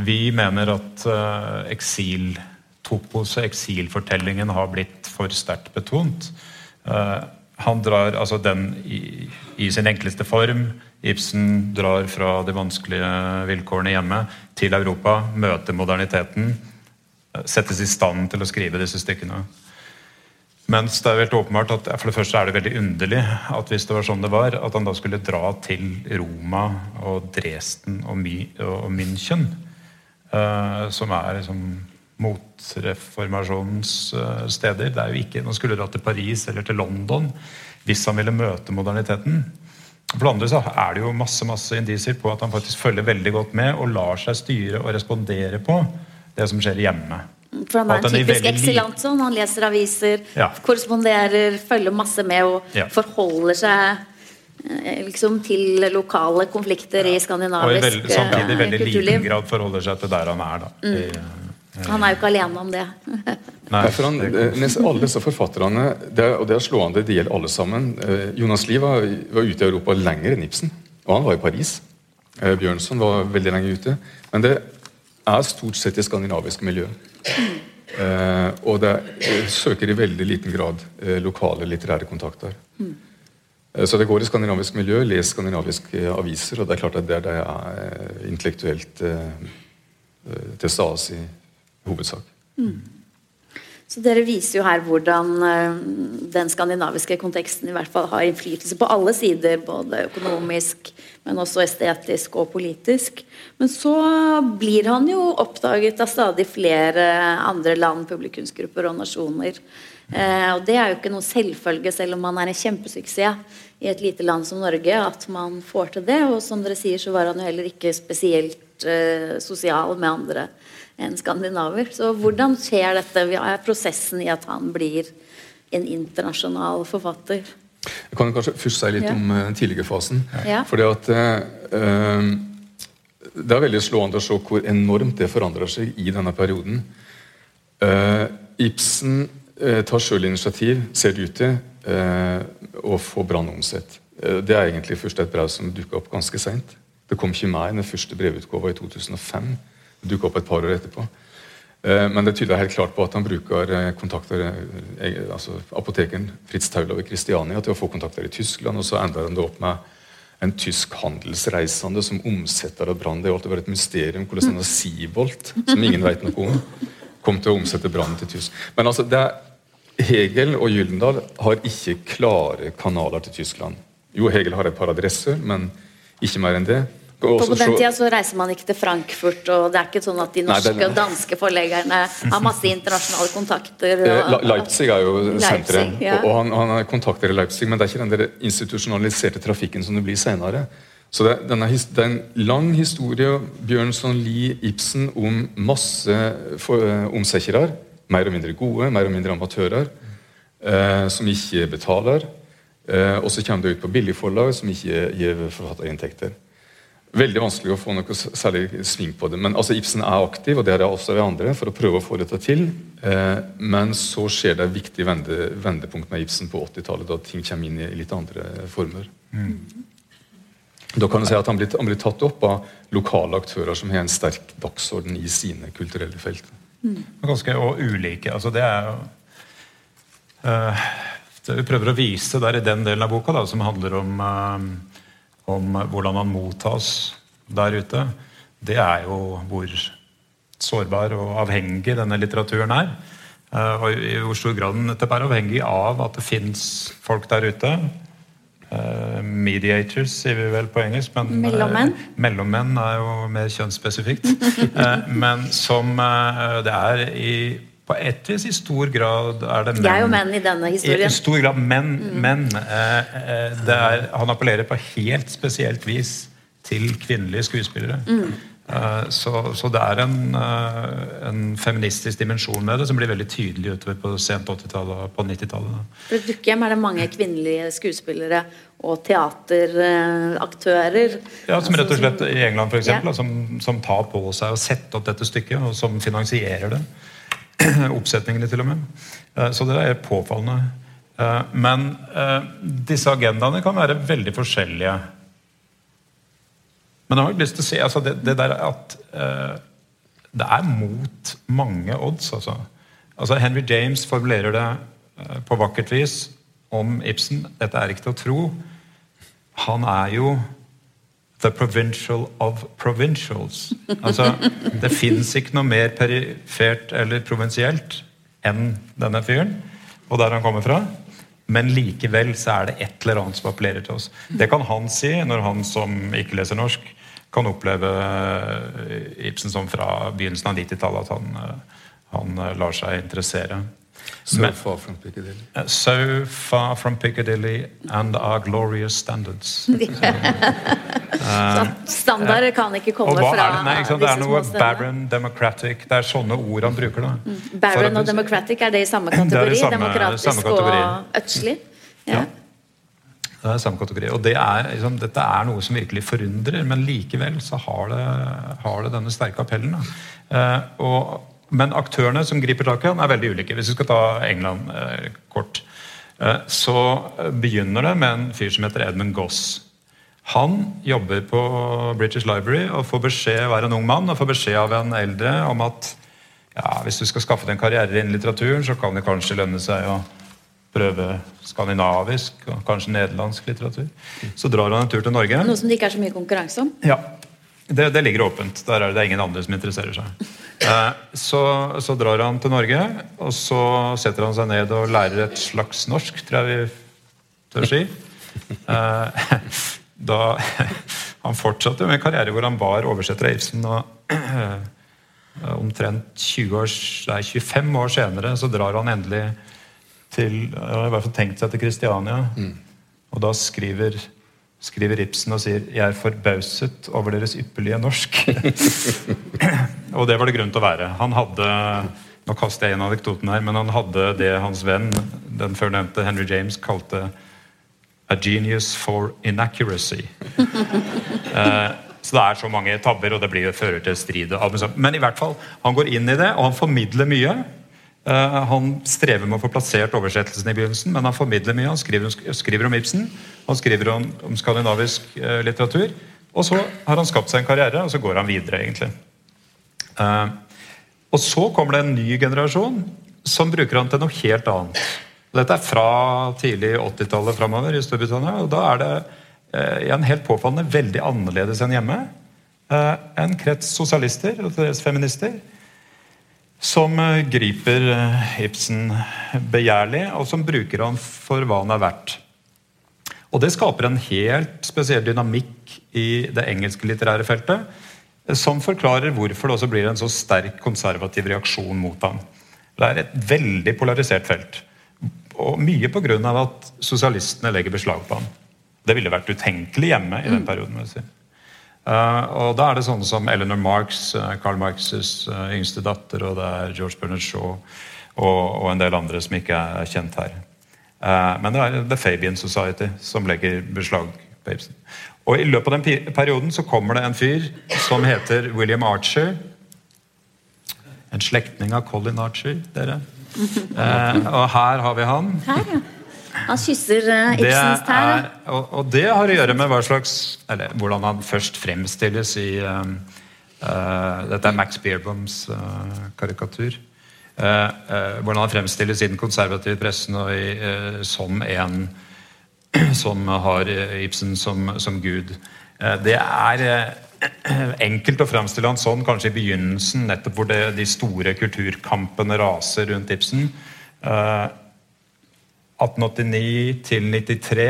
vi mener at uh, eksiltopos og eksilfortellingen har blitt for sterkt betont. Uh, han drar altså den i, i, sin enkleste form. Ibsen drar fra de vanskelige vilkårene hjemme til Europa, møter moderniteten, settes i stand til å skrive disse stykkene. Mens det er helt åpenbart at for det første er det veldig underlig at hvis det var sånn det var, at han da skulle dra til Roma og Dresden og, My, og München, uh, som er liksom motreformasjonens uh, steder. Det er jo ikke, Han skulle dra til Paris eller til London hvis han ville møte moderniteten. For det andre så er det jo masse masse indisier på at han faktisk følger veldig godt med og lar seg styre og respondere på det som skjer hjemme. For han er en typisk eksilant sånn. Han leser aviser, ja. korresponderer, følger masse med og ja. forholder seg eh, liksom til lokale konflikter ja. i skandinavisk kulturliv. Og i veld, samtidig i veldig liten grad forholder seg til der han er. da. Mm. I, han er jo ikke alene om det. Nei, for han, nesten Alle disse forfatterne, det og det er slående, det gjelder alle sammen. Eh, Jonas Lie var, var, ute i Europa lenger enn Ibsen, og han var i Paris. Eh, Bjørnson var veldig lenge ute. Men det er stort sett i skandinavisk miljø. Eh, og det søker i veldig liten grad eh, lokale litterære kontakter. Mm. Så det går i skandinavisk miljø, les skandinaviske aviser, og det er klart at det er der det er intellektuelt til stede i hovedsak. Mm. Så Dere viser jo her hvordan uh, den skandinaviske konteksten i hvert fall har innflytelse på alle sider, både økonomisk, men også estetisk og politisk. Men så blir han jo oppdaget av stadig flere andre land, publikumsgrupper og nasjoner. Uh, og Det er jo ikke noe selvfølge, selv om man er en kjempesuksess i et lite land som Norge, at man får til det. Og som dere sier, så var han jo heller ikke spesielt uh, sosial med andre en skandinaver. Så hvordan skjer dette? Hva er prosessen i at han blir en internasjonal forfatter? Jeg kan kanskje først si litt ja. om den tidligere fasen. Ja. Fordi at uh, Det er veldig slående å se hvor enormt det forandrer seg i denne perioden. Uh, Ibsen uh, tar sjøl initiativ, ser det ut til, å få Brann omsett. det er egentlig først et brev som dukka opp ganske seint. Det kom ikke i den første brevutgåva i 2005 dukka opp et par år etterpå. Eh, men det tyder helt klart på at han bruker eh, kontakter eh, altså apotekeren Fritz Taulov i Kristiania til å få kontakter i Tyskland, og så ender han det opp med en tysk handelsreisende som omsetter av brann. Det har alltid vært et mysterium hvordan denne Siebolt, som ingen vet noe om, kom til å omsette brann til tysk. Men altså, det er, Hegel og Gyldendal har ikke klare kanaler til Tyskland. Jo, Hegel har et par adresser, men ikke mer enn det. På, den tida så reiser man ikke til Frankfurt, og det er ikke sånn at de norske Nei, den, og danske forleggerne har masse internasjonale kontakter. Og, eh, Leipzig er jo senteret, ja. og, han, han har kontakter i Leipzig, men det er ikke den der institusjonaliserte trafikken som det blir senere. Så det, denne, det er en lang historie, Bjørnson, Lie, Ibsen, om masse eh, omsekkere. Mer og mindre gode, mer og mindre amatører, eh, som ikke betaler. Eh, og så kommer det ut på billigforlag som ikke gir forfatterinntekter. Veldig vanskelig å få noe særlig sving på det. Men altså, Ibsen er aktiv, og det er også vi andre, for å prøve å få dette til. Eh, men så skjer det et viktig vende, vendepunkt med Ibsen på 80-tallet, da ting kommer inn i litt andre former. Mm. Da kan du si at han blir, han blir, tatt opp av lokale aktører som har en sterk dagsorden i sine kulturelle felt. Mm. Ganske og ulike. altså Det er jo uh, vi prøver å vise der i den delen av boka, da, som handler om, uh, om hvordan han mottas der ute, det er jo hvor sårbar og avhengig denne litteraturen er. Uh, og i hvor stor grad den nettopp er avhengig av at det fins folk der ute Uh, mediators, sier vi vel på engelsk. Men, mellommenn. Uh, mellommenn er jo mer kjønnsspesifikt. men som det er i på et vis i stor grad er det menn. Det er jo menn i denne historien. I stor grad menn. Mm. menn er, han appellerer på helt spesielt vis til kvinnelige skuespillere. Mm. Eh, så, så, det er en, eh, en, feministisk dimensjon med det som blir veldig tydelig utover på sent 80-tallet og på 90-tallet. På Dukkehjem er det mange kvinnelige skuespillere og teateraktører. Ja, som rett og slett i England eksempel, ja. som, som, tar på seg å sette opp dette stykket, og som finansierer det. Oppsetningene, til og med. Eh, så det er påfallende. Men disse agendaene kan være veldig forskjellige. Men jeg har lyst til å si altså det, det, der at det er mot mange odds, altså. altså Henry James formulerer det på vakkert vis om Ibsen. Dette er ikke til å tro. Han er jo the provincial of provincials. Altså, det fins ikke noe mer perifert eller provinsielt enn denne fyren, og der han kommer fra. Men likevel så er det et eller annet som appellerer til oss. Det kan han si når han som ikke leser norsk, kan oppleve eh, Ibsen som fra begynnelsen av 90-tallet at han, eh, han, eh, lar seg interessere. So Men, far from Piccadilly. So far from Piccadilly and our glorious standards. uh, standard kan ikke komme fra er det? Nei, ikke det er noe barren, democratic Det er sånne ord han bruker. da. Mm. Barren og democratic, er det i samme kategori? Samme, Demokratisk samme kategori. og ødslig? Ja. ja. Det er samme kategori. Og det er, liksom, Dette er noe som virkelig forundrer, men likevel så har det, har det denne sterke appellen. Eh, og, men aktørene som griper tak i han, er veldig ulike. Hvis vi skal ta England eh, kort, eh, så begynner det med en fyr som heter Edmund Goss. Han jobber på British Library og får beskjed, være en ung mann og får beskjed av en eldre om at ja, hvis du skal skaffe deg en karriere innen litteraturen, så kan det kanskje lønne seg å prøve skandinavisk og kanskje nederlandsk litteratur. Så drar han en tur til Norge. Noe som det ikke er så mye konkurranse om? Ja. Det, det ligger åpent. Der er det, ingen andre som interesserer seg. Eh, så, så, drar han til Norge, og så setter han seg ned og lærer et slags norsk, tror jeg vi tør si. Eh, da, han fortsatte med en karriere hvor han var oversetter av Ibsen. og eh, Omtrent 20 år, nei, 25 år senere så drar han endelig til har i hvert fall tenkt seg til Kristiania. Mm. Og da skriver, skriver, Ibsen og sier 'Jeg er forbauset over deres ypperlige norsk'. og det var det grunn til å være. Han hadde nå kaster jeg inn anekdoten her, men han hadde det hans venn, den før nevnte Henry James, kalte 'a genius for inaccuracy'. uh, så det er så mange tabber, og det blir, fører til strid. Men i hvert fall, han går inn i det, og han formidler mye. Uh, han strever med å få plassert oversettelsen i begynnelsen, men han formidler mye. Han skriver, skriver om Ibsen, han skriver om, om skandinavisk uh, litteratur. Og så har han skapt seg en karriere, og så går han videre, egentlig. Uh, og så kommer det en ny generasjon som bruker han til noe helt annet. Dette er fra tidlig 80-tallet framover i Storbritannia. og Da er det igjen helt påfallende veldig annerledes enn hjemme. En krets sosialister og deres feminister som eh, griper eh, Ibsen begjærlig, og som bruker han for hva han er verdt. Og Det skaper en helt spesiell dynamikk i det engelske litterære feltet, som forklarer hvorfor det også blir en så sterk konservativ reaksjon mot ham. Det er et veldig polarisert felt. Og mye pga. at sosialistene legger beslag på ham. Det ville vært utenkelig hjemme i den mm. perioden. vil jeg si. Uh, og Da er det sånne som Eleanor Marx, uh, Karl Marx' uh, yngste datter, og det er George Bernard Shaw og, og, en del andre som ikke er kjent her. men det er The Fabian Society som legger beslag på Ibsen. Og I løpet av den perioden så kommer det en fyr som heter William Archer. En slektning av Colin Archer, dere. Eh, og her har vi han. Her, ja. Han kysser uh, Ibsens tær. Og, og, det har å gjøre med hva slags, eller hvordan han først fremstilles i uh, uh, Dette er Max Beerboms karikatur. hvordan han fremstilles i den konservative pressen og i, som en som har Ibsen som, som gud. det er enkelt å fremstille han sånn kanskje i begynnelsen, nettopp hvor det, de store kulturkampene raser rundt Ibsen. 1889 til 93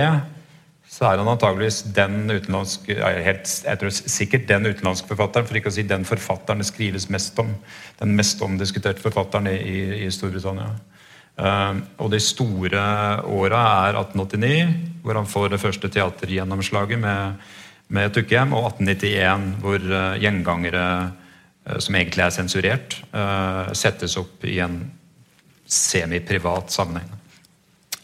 så er han antageligvis den utenlandske helt, jeg tror sikkert den utenlandske forfatteren, for ikke å si den forfatteren det skrives mest om. Den mest omdiskuterte forfatteren i, i, i Storbritannia. Uh, og de store åra er 1889, hvor han får det første teatergjennomslaget med, med Tukkehjem, og 1891, hvor uh, gjengangere, uh, som egentlig er sensurert, settes opp i en semiprivat sammenheng.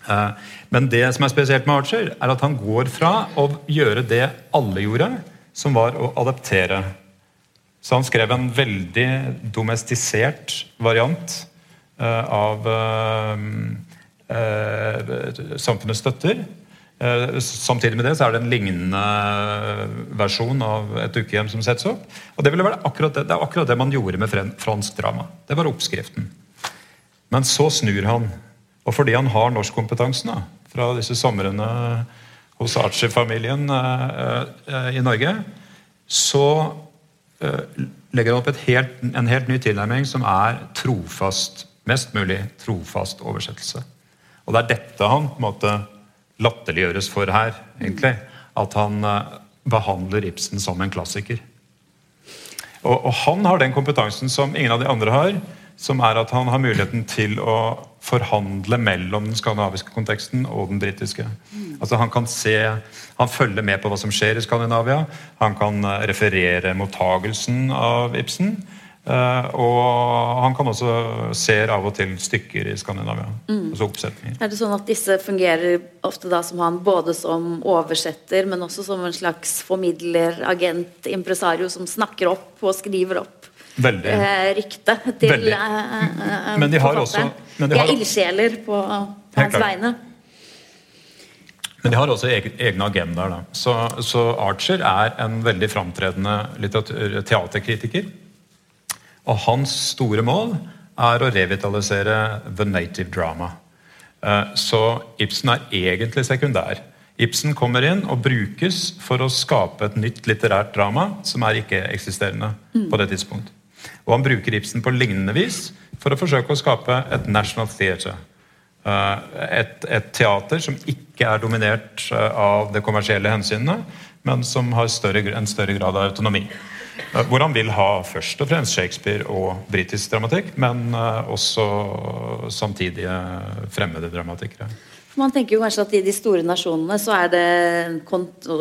Eh, men det som er spesielt med Archer, er at han går fra å gjøre det alle gjorde, som var å adaptere. Så han skrev en veldig domestisert variant av Samfunnets støtter. Samtidig med det så er det en lignende versjon av et ukehjem som settes opp. Og Det akkurat det, det er akkurat det man gjorde med fransk drama. Det var oppskriften. Men så snur han og fordi han har norskkompetansen fra disse somrene hos Archie-familien eh, eh, i Norge, så eh, legger han opp helt, en helt ny tilnærming som er trofast, mest mulig trofast oversettelse. Og det er dette han på en måte latterliggjøres for her, egentlig. At han behandler Ibsen som en klassiker. Og, og han har den kompetansen som ingen av de andre har som er at han har muligheten til å forhandle mellom den skandinaviske konteksten og den britiske. Altså Han kan se, han følger med på hva som skjer i Skandinavia. Han kan eh, referere mottagelsen av Ibsen. Uh, og han kan også se av og til stykker i Skandinavia. Mm. altså oppsetninger. Er det sånn at disse fungerer ofte da som han både som oversetter, men også som en slags formidler, agent, impresario som snakker opp og skriver opp Veldig. Eh, rykte til Veldig. Eh, eh, men de har også men de, de er ildsjeler på, på hans vegne. Men de har også egne agendaer. Så, så, Archer er en veldig framtredende teaterkritiker. Og hans store mål er å revitalisere the native drama. Så Ibsen er egentlig sekundær. Ibsen kommer inn og brukes for å skape et nytt litterært drama som er ikke-eksisterende mm. på det tidspunktet. Og han bruker Ibsen på lignende vis for å forsøke å skape et national theatre. Eh, et, et, teater som ikke er dominert eh, av det kommersielle hensynene, men som har større, en større grad av autonomi. Eh, hvor han vil ha først og fremst Shakespeare og britisk dramatikk, men også samtidige fremmede dramatikere. Man tenker jo kanskje at i de store nasjonene så er det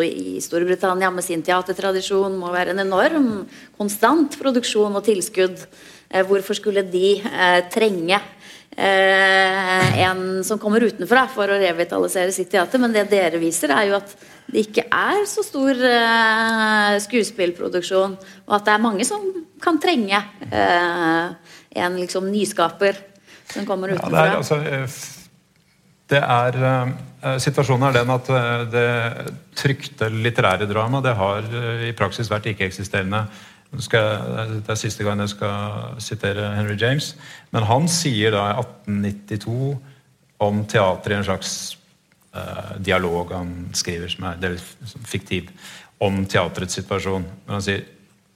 I Storbritannia med sin teatertradisjon må være en enorm konstant produksjon og tilskudd. Eh, hvorfor skulle de eh, trenge eh, en som kommer utenfra for å revitalisere sitt teater? Men det dere viser, er jo at det ikke er så stor eh, skuespillproduksjon. Og at det er mange som kan trenge eh, en liksom nyskaper som kommer utenfra. Ja, det er altså eh, det er, Situasjonen er den at det trykte litterære drama det har i praksis vært ikke-eksisterende. Det er siste gang jeg skal sitere Henry James. Men han sier da i 1892 om teater i en slags dialog han skriver, som er, er fiktiv, om teaterets situasjon. Men han sier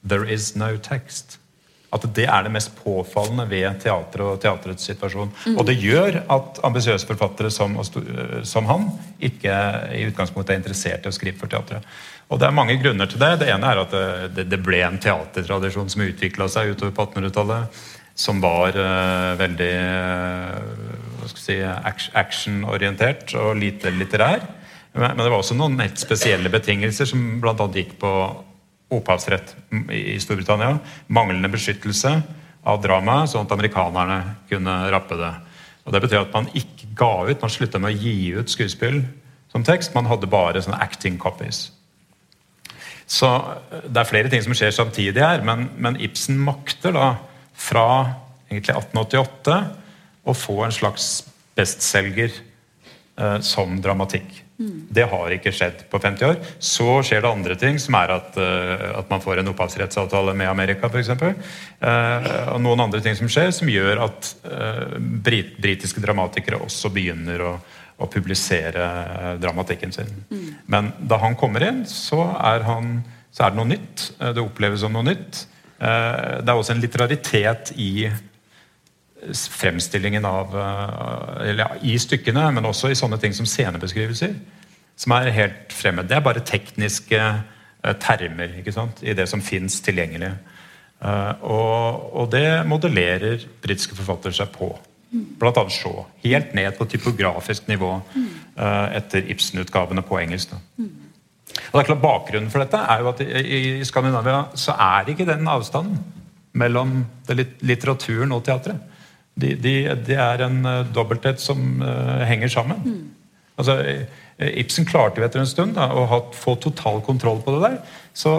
'There is no text' at det er det mest påfallende ved teatret og teaterets situasjon. Mm. Og det gjør at ambisiøse forfattere som, som, han ikke i utgangspunktet er interessert i å skrive for teatret. Og Det er mange grunner til det. Det ene er at det, det ble en teatertradisjon som utvikla seg utover på 1800-tallet, som var uh, veldig uh, si, actionorientert og lite litterær. Men, men det var også noen helt spesielle betingelser som bl.a. gikk på opphavsrett i Storbritannia. Manglende beskyttelse av dramaet, sånn at amerikanerne kunne rappe det. Og Det betyr at man ikke ga ut, man slutta med å gi ut skuespill som tekst. Man hadde bare sånne acting copies. Så det er flere ting som skjer samtidig her, men, men Ibsen makter da fra egentlig 1888 å få en slags bestselger eh, som dramatikk. Det har ikke skjedd på 50 år. Så skjer det andre ting, som er at, uh, at man får en opphavsrettsavtale med Amerika f.eks. Uh, og noen andre ting som skjer, som gjør at uh, brit britiske dramatikere også begynner å, å publisere dramatikken sin. Mm. Men da han kommer inn, så er, han, så er det noe nytt. Det oppleves som noe nytt. Det er også en litteraritet i fremstillingen av eh, eller, I stykkene, men også i sånne ting som scenebeskrivelser. Som er helt fremmed. Det er bare tekniske termer i det som fins tilgjengelig. Og, og, det modellerer britiske forfattere seg på. Blant annet Shaw. Helt ned på typografisk nivå uh, etter Ibsen-utgavene på engelsk. Da. Og det er klart Bakgrunnen for dette er jo at i, Skandinavia så er ikke den avstanden mellom litteraturen og teatret de, de, de er en uh, dobbelthet som uh, henger sammen. Mm. Altså, Ibsen klarte jo etter en stund da, å ha, få total kontroll på det der. Så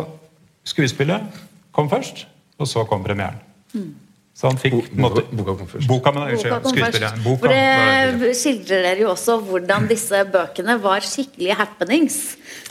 skuespillet kom først, og så kom premieren. Mm. Så han fikk boka, boka kom først. Boka, men, først. skuespillet. Boka, For det skildrer dere jo også hvordan disse bøkene var skikkelige happenings.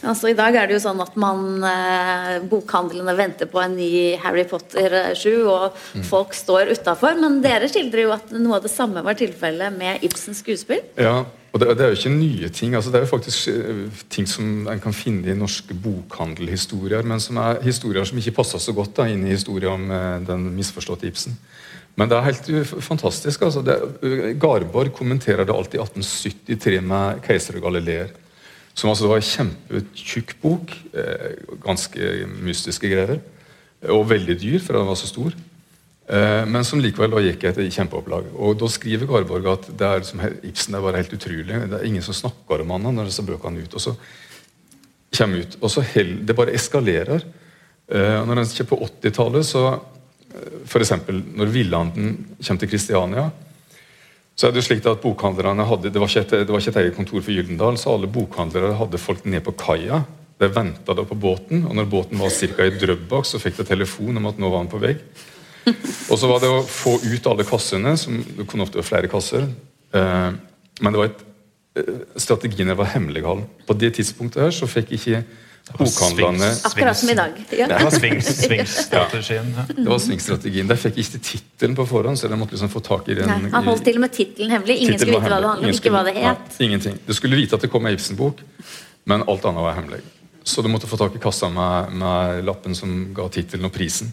Altså I dag er det jo sånn at man eh, bokhandlene venter på en ny Harry Potter 7, og mm. folk står utafor. Men dere skildrer jo at noe av det samme var tilfellet med Ibsens skuespill. Ja, og det, det, er jo ikke nye ting. altså Det er jo faktisk uh, ting som en kan finne i norske bokhandelhistorier, men som er historier som ikke passer så godt da, inn i historien om uh, den misforståtte Ibsen. Men det er helt fantastisk. altså. Det, Garborg kommenterer det alltid i 1873 med 'Keiser og Galileer'. Som altså var en kjempetjukk bok. Eh, ganske mystiske greier. Og veldig dyr, for den var så stor. Eh, men som likevel da gikk etter kjempeopplag. Og Da skriver Garborg at det er som Ibsen er bare helt utrolig. Det er ingen som snakker om han når disse bøkene ut. Og så kommer ut, og så held, Det bare eskalerer. Eh, når en kommer på 80-tallet, så F.eks. når Villanden kommer til Kristiania, så er det jo slik at bokhandlerne hadde, Det var ikke et, var ikke et eget kontor for Gyldendal, så alle bokhandlere hadde folk ned på kaia. De venta på båten, og når båten var ca. i Drøbak, så fikk de telefon om at nå var han på vei. Og så var det å få ut alle kassene, som det kunne ofte være flere kasser. Eh, men det var et, Strategien strategiene var hemmelighold. På det tidspunktet her så fikk ikke bokhandlerne Akkurat som i dag. Ja. Det var svingstrategien. Ja. Det var svingstrategien. Der fikk ikke tittelen på forhånd, så jeg måtte liksom få tak i den. Nei, han holdt til og med tittelen hemmelig. Ingen skulle vite hva det handlet om, ikke hva det het. Nei, ingenting. Du skulle vite at det kom ei Ibsen-bok, men alt annet var hemmelig. Så du måtte få tak i kassa med, med lappen som ga tittelen og prisen.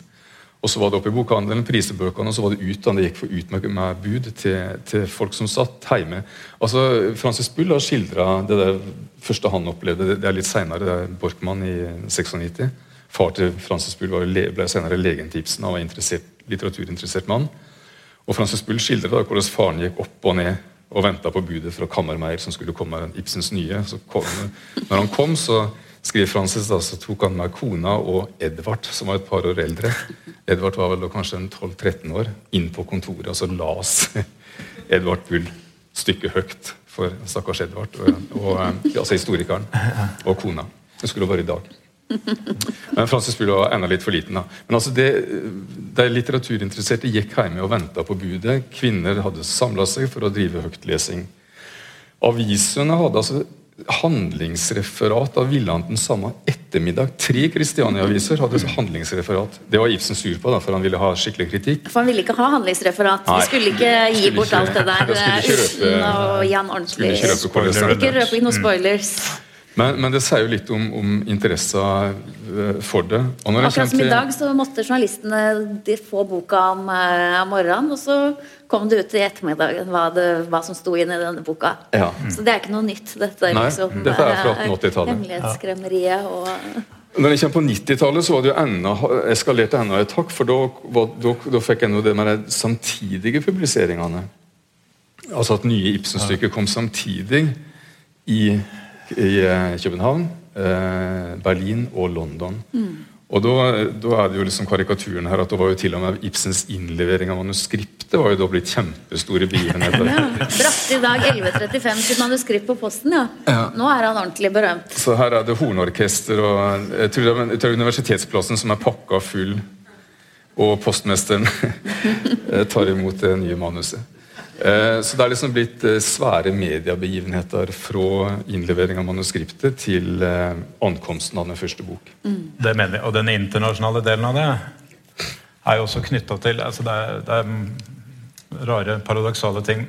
Og så var det oppe i bokhandelen, prisebøkene, og så var det ut det gikk for ut med, med bud til, til, folk som satt hjemme. Altså, Francis Bull har skildra det der første han opplevde. Det, er litt seinere. Er Borkmann i 96. Far til Francis Bull ble senere legen til Ibsen og var interessert, litteraturinteressert mann. Og Francis Bull skildrer da hvordan faren gikk opp og ned og venta på budet fra Kammermeier som skulle komme Ibsens nye. Kom, når han kom, så skriver Francis, da, så tok han med kona og Edvard, som var et par år eldre. Edvard var vel da kanskje 12-13 år, inn på kontoret, og så las Edvard Bull stykket høyt for stakkars Edvard, og, og, eh, altså historikeren, og kona. Det skulle være i dag. Men Francis Bull var enda litt for liten. da. Men altså det, De litteraturinteresserte gikk hjemme og venta på budet. Kvinner hadde samla seg for å drive høytlesing. Avisene hadde altså handlingsreferat av Villanden samme ettermiddag. Tre Kristiania-aviser hadde handlingsreferat. Det var Ibsen sur på, da, for han ville ha skikkelig kritikk. For han ville ikke ha handlingsreferat. Nei. Vi skulle ikke gi skulle bort ikke, alt det der uten å gi han ordentlig Skulle ikke røpe noen spoilers. Men, men, det sier jo litt om, om interessen eh, for det. Akkurat som i dag så måtte journalistene få boka om, uh, om morgenen, og så kom det ut i ettermiddagen hva, det, hva som sto inn i denne boka. Ja. Så det er ikke noe nytt. Dette Nei, liksom dette er fra 1880-tallet. Eh, hemmelighetskremmeriet og når jeg kommer på 90-tallet, så var det jo enda, eskalerte enda et hakk. For da, da, da fikk jeg det med de samtidige publiseringene. Altså at nye Ibsen-stykker kom samtidig i i eh, København, eh, Berlin og London. Mm. Og da, da er det jo liksom karikaturen her at det var jo til og med Ibsens innlevering av manuskriptet var jo da blitt kjempestore begivenheter. Ja. Brakte i dag 11.35 sitt manuskript på posten, ja. Ja. Nå er han ordentlig berømt. Så her er det hornorkester og jeg tror det er, jeg tror Universitetsplassen som er pakka full, og postmesteren tar imot det nye manuset. Eh, Så det er liksom blitt eh, svære mediebegivenheter fra innlevering av manuskriptet til eh, ankomsten av den første bok. Det mener jeg, Og den internasjonale delen av det er jo også knytta til altså det, er, det er rare, paradoksale ting.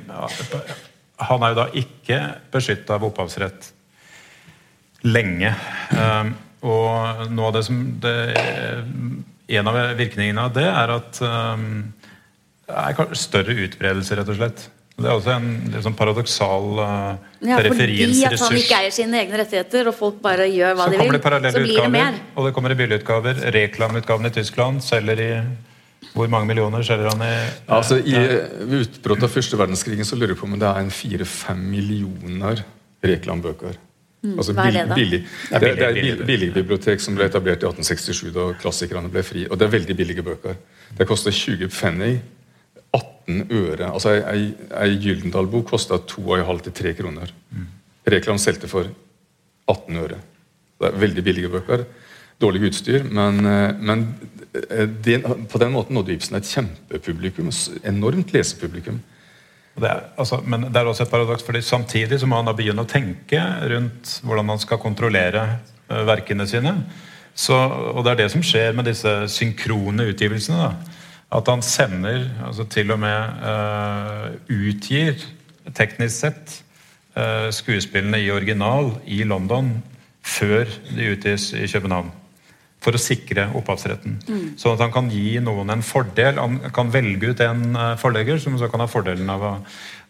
Han er jo da ikke beskytta av opphavsrett lenge. Um, og noe av det som det, En av virkningene av det er at um, er større utbredelse, rett og slett. Det er også en sånn paradoksal uh, Ja, fordi at han ikke eier sine egne rettigheter, og folk bare gjør hva Så de vil, så blir det mer. og det kommer i billigutgaver. Reklamutgaven i Tyskland selger i Hvor mange millioner selger han i Altså, i, Ved utbruddet av første verdenskrigen så lurer jeg på om det er en fire-fem millioner reklambøker. Altså, Mm, hva er det da? Billig. Det er Det, det er et billigbibliotek som ble etablert i 1867 da klassikerne ble fri. Og det er veldig billige bøker. Det koster 20 penny. 18 øre. Altså Ei, Gyldendal-bok kosta 2,5-3 kroner. Mm. Reklam solgte for 18 øre. Det er veldig billige bøker. Dårlig utstyr, men, eh, men eh, det, på den måten nådde Ibsen et kjempepublikum. Enormt lesepublikum. Det er, altså, men det er også et paradoks, fordi samtidig så må han da begynne å tenke rundt hvordan han skal kontrollere eh, verkene sine. Så, og det er det som skjer med disse synkrone utgivelsene. da. At han sender, altså til og med uh, utgir, teknisk sett, uh, skuespillene i original i London før de utgis i København. For å sikre opphavsretten. Sånn at han kan gi noen en fordel. Han kan velge ut en eh, forlegger som så kan ha fordelen av å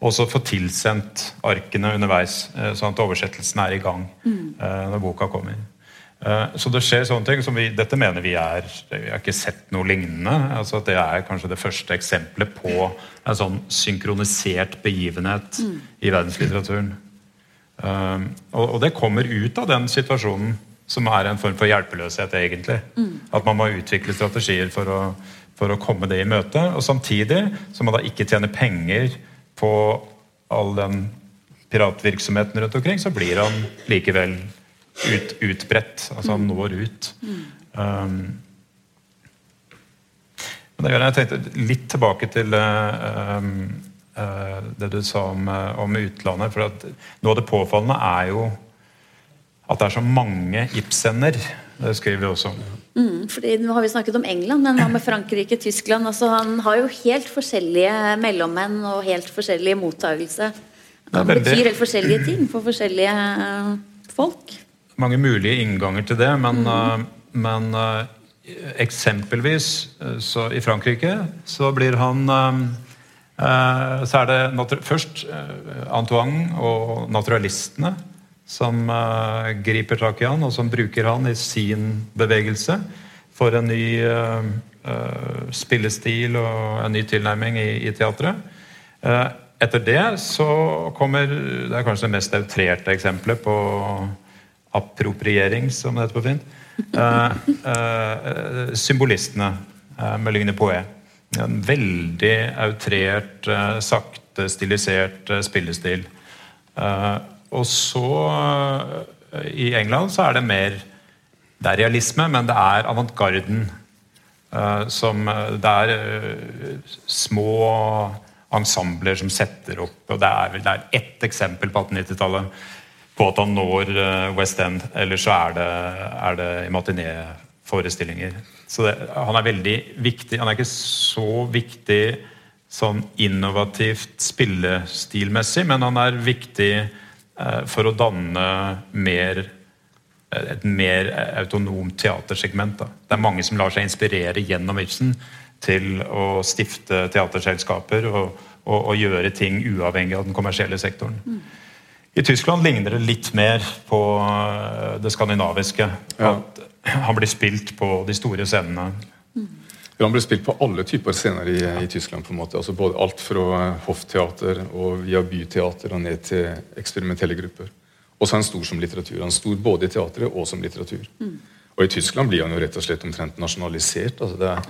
også få tilsendt arkene underveis, sånn at oversettelsen er i gang mm. når boka kommer. Eh, Så det skjer sånne ting som vi, Dette mener vi er Vi har ikke sett noe lignende. altså at Det er kanskje det første eksempelet på en sånn synkronisert begivenhet i verdenslitteraturen. Um, og, og det kommer ut av den situasjonen som er en form for hjelpeløshet, egentlig. At man må utvikle strategier for å, for å komme det i møte. Og samtidig så må man da ikke tjene penger på all den piratvirksomheten rundt omkring, så blir han likevel ut, utbredt. Altså han når ut. Um, men det gjør jeg tenkte litt tilbake til eh, um, uh, det du sa om, eh, om utlandet. for Noe av det påfallende er jo at det er så mange Ibsener. Det skriver vi også om. Mm, fordi Nå har vi snakket om England, men hva med Frankrike, Tyskland? Altså, han har jo helt forskjellige mellommenn og helt forskjellig mottagelse. Han betyr helt forskjellige ting for forskjellige folk. Mange mulige innganger til det, men, eh, men eh, eksempelvis eh, så i Frankrike så blir han Så er det først Antoine og naturalistene som griper tak i han, og som bruker han i sin bevegelse for en ny spillestil og en ny tilnærming i, i teatret. Etter det så kommer Det er kanskje det mest outrerte eksempelet på appropriering, som det heter på fint. Eh, eh, symbolistene eh, med Lygne Poet. En veldig outrert, sakte stilisert spillestil. Og så I England så er det mer Det er realisme, men det er avantgarden. som Det er små ensembler som setter opp og Det er vel ett eksempel på 1890-tallet på at han når eh, West End. Eller så er det, er det i matinéforestillinger. Så det, han er veldig viktig. Han er ikke så viktig sånn innovativt spillestilmessig, men han er viktig eh, for å danne mer et mer autonomt teatersegment. Da. Det er mange som lar seg inspirere gjennom Ibsen til å stifte teaterselskaper og, og, og gjøre ting uavhengig av den kommersielle sektoren. I Tyskland ligner det litt mer på øh, det skandinaviske. Ja. At han blir spilt på de store scenene. Ja, Han ble spilt på alle typer scener i, i Tyskland. på en måte. Altså både Alt fra eh, hoffteater og via byteater og ned til eksperimentelle grupper. Og så er han stor som litteratur. Han er stor både i teatret og som litteratur. Og i Tyskland blir han jo rett og slett omtrent nasjonalisert. altså det er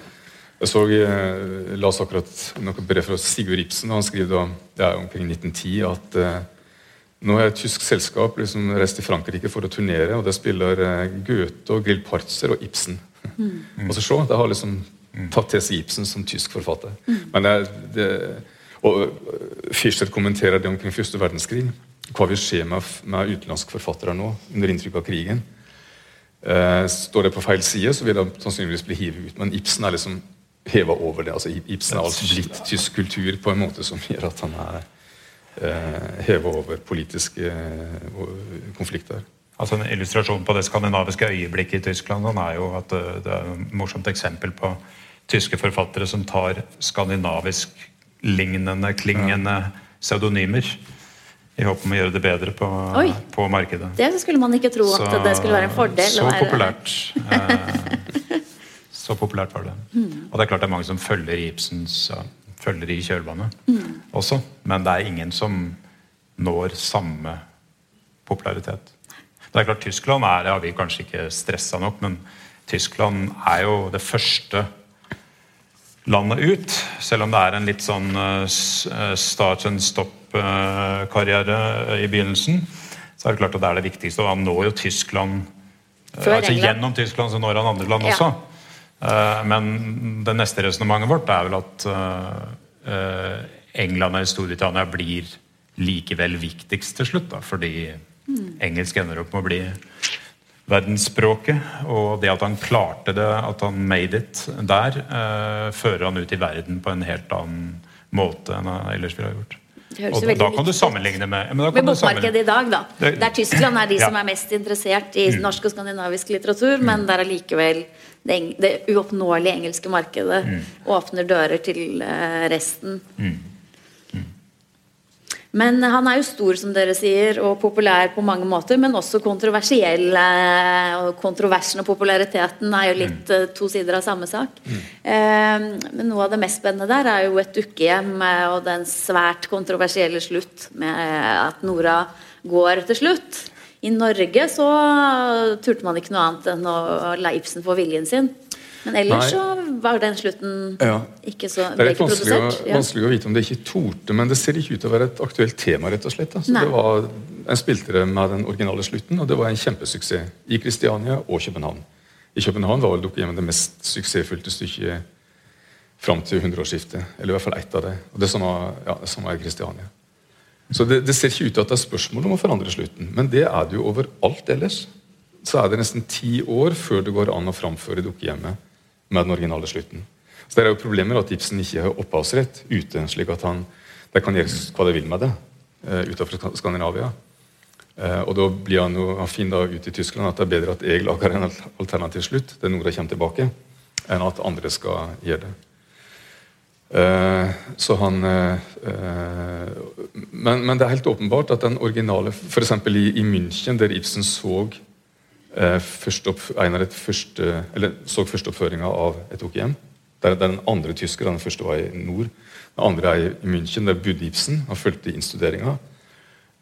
jeg så, jeg las akkurat noe brev fra Sigurd Ibsen. og Han skriver da, det er omkring 1910 at eh, nå har et tysk selskap liksom reist til Frankrike for å turnere, og det spiller eh, Goethe og Grillparzer og Ibsen. Mm. og så se, Det har liksom tatt til seg Ibsen som tysk forfatter. Mm. Men det, det, og Fischer kommenterer det omkring første verdenskrig. Hva vil skje med, med utenlandske forfattere nå, under inntrykk av krigen? Eh, står det på feil side, så vil det sannsynligvis bli hivet ut. Men Ibsen er liksom heva over det. altså Ibsen er altså blitt tysk kultur på en måte som gjør at han er eh, heva over politiske eh, konflikter. Altså En illustrasjon på det skandinaviske øyeblikket i Tyskland er jo at eh, det er et morsomt eksempel på tyske forfattere som tar skandinavisk-lignende, klingende pseudonymer i håp om å gjøre det bedre på, på markedet. Det skulle man ikke tro at så, det skulle være en fordel. Så populært. Eh, så populært var det. Mm. Og det er klart det er mange som følger Ibsens følger i kjølvannet mm. også. Men det er ingen som når samme popularitet. Det er klart Tyskland er, har vi kanskje ikke stressa nok, men Tyskland er jo det første landet ut. Selv om det er en litt sånn uh, start and stop-karriere uh, i begynnelsen, så er det klart at det er det viktigste. Og han når jo Tyskland altså Gjennom Tyskland så når han andre land ja. Også. men det neste resonnementet vårt er vel at England eller Storbritannia blir likevel viktigst til slutt. Da, fordi mm. engelsk ender opp med å bli verdensspråket. Og det at han klarte det, at han made it der, fører han ut i verden på en helt annen måte enn han ellers ville ha gjort. Og da kan du sammenligne med men Med bokmarkedet i dag, da. Der Tyskland er de som er mest interessert i mm. norsk og skandinavisk litteratur, mm. men der allikevel det, det uoppnåelige engelske markedet mm. åpner dører til uh, resten. Mm. Men han er jo stor, som dere sier, og populær på mange måter, men også kontroversiell. Eh, og kontroversen og populariteten er jo litt mm. to sider av samme sak. Mm. Eh, men noe av det mest spennende der er jo et dukkehjem og den svært kontroversielle slutt med at Nora går til slutt. I Norge så turte man ikke noe annet enn å la Ibsen få viljen sin. Men ellers Nei. så var den slutten ja. ikke så Det er litt vanskelig, å, ja. vanskelig å vite om det ikke torde, men det ser ikke ut til å være et aktuelt tema. rett og slett. Så det var, en spilte det med den originale slutten, og det var en kjempesuksess i Kristiania og København. I København var vel hjemme det mest suksessfylte stykket fram til hundreårsskiftet. Eller i hvert fall ett av det. Og det samme, ja, det samme er Kristiania. Så det, det, ser ikke ut til at det er spørsmål om å forandre slutten, men det er det jo overalt ellers. Så er det nesten ti år før det går an å framføre dukkehjemmet med den originale slutten. Så Det er jo problemer at Ibsen ikke har opphavsrett ute, slik at han de kan gjøre hva de vil med det uh, utenfor Skandinavia. Uh, og Da blir han jo han fin da ut i Tyskland at det er bedre at jeg lager en alternativ slutt, det er noe de kommer tilbake, enn at andre skal gjøre det. Uh, så han men, men, det er helt åpenbart at den originale F.eks. I, i München, der Ibsen så eh, Einar første, så førsteoppføringa av et hjem. Der, der den andre tysker. Den første var i nord. Den andre er i München. Der bodde Ibsen. Han fulgte innstuderinga.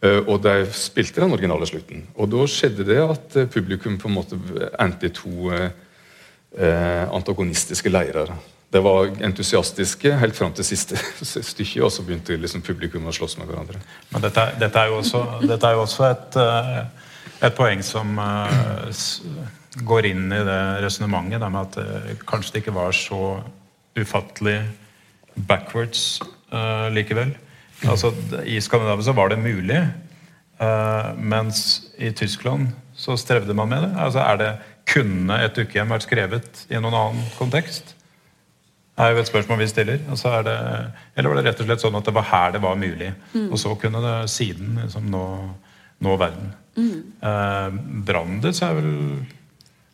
Og de spilte den originale slutten. Og da skjedde det at publikum på en måte endte i to eh, antagonistiske leirer. Det var entusiastiske helt fram til siste stykke, og så begynte liksom publikum å slåss med hverandre. Men dette, dette, er, jo også, dette er jo også et et poeng som uh, går inn i det resonnementet med at det kanskje det ikke var så ufattelig backwards uh, likevel. Altså, I Skandinavia så var det mulig, mens i Tyskland så strevde man med det. Altså, er det Kunne et ukehjem vært skrevet i noen annen kontekst? Det er jo et spørsmål vi stiller. Det, eller var det rett og slett sånn at det var her det var mulig? Mm. Og så kunne det siden liksom nå, nå verden. Mm. Eh, Brandes er vel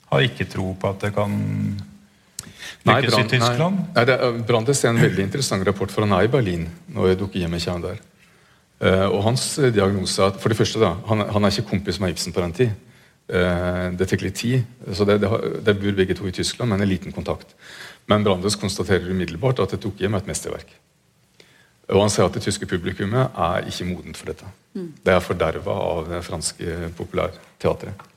har ikke tro på at det kan lykkes i Tyskland? Nei, nei Brandes er en veldig interessant rapport, for han er i Berlin når jeg Dukkehjemmet kommer der. Uh, og hans diagnose er at for det første da, han, han, er ikke kompis med Ibsen på den tid. Uh, det tok litt tid. så det, det, det, bor begge to i Tyskland, men en liten kontakt. Men Brandes konstaterer umiddelbart at et dukkehjem er et mesterverk. Og han sier at det tyske publikummet er ikke modent for dette. Mm. Det er forderva av det franske populærteatret.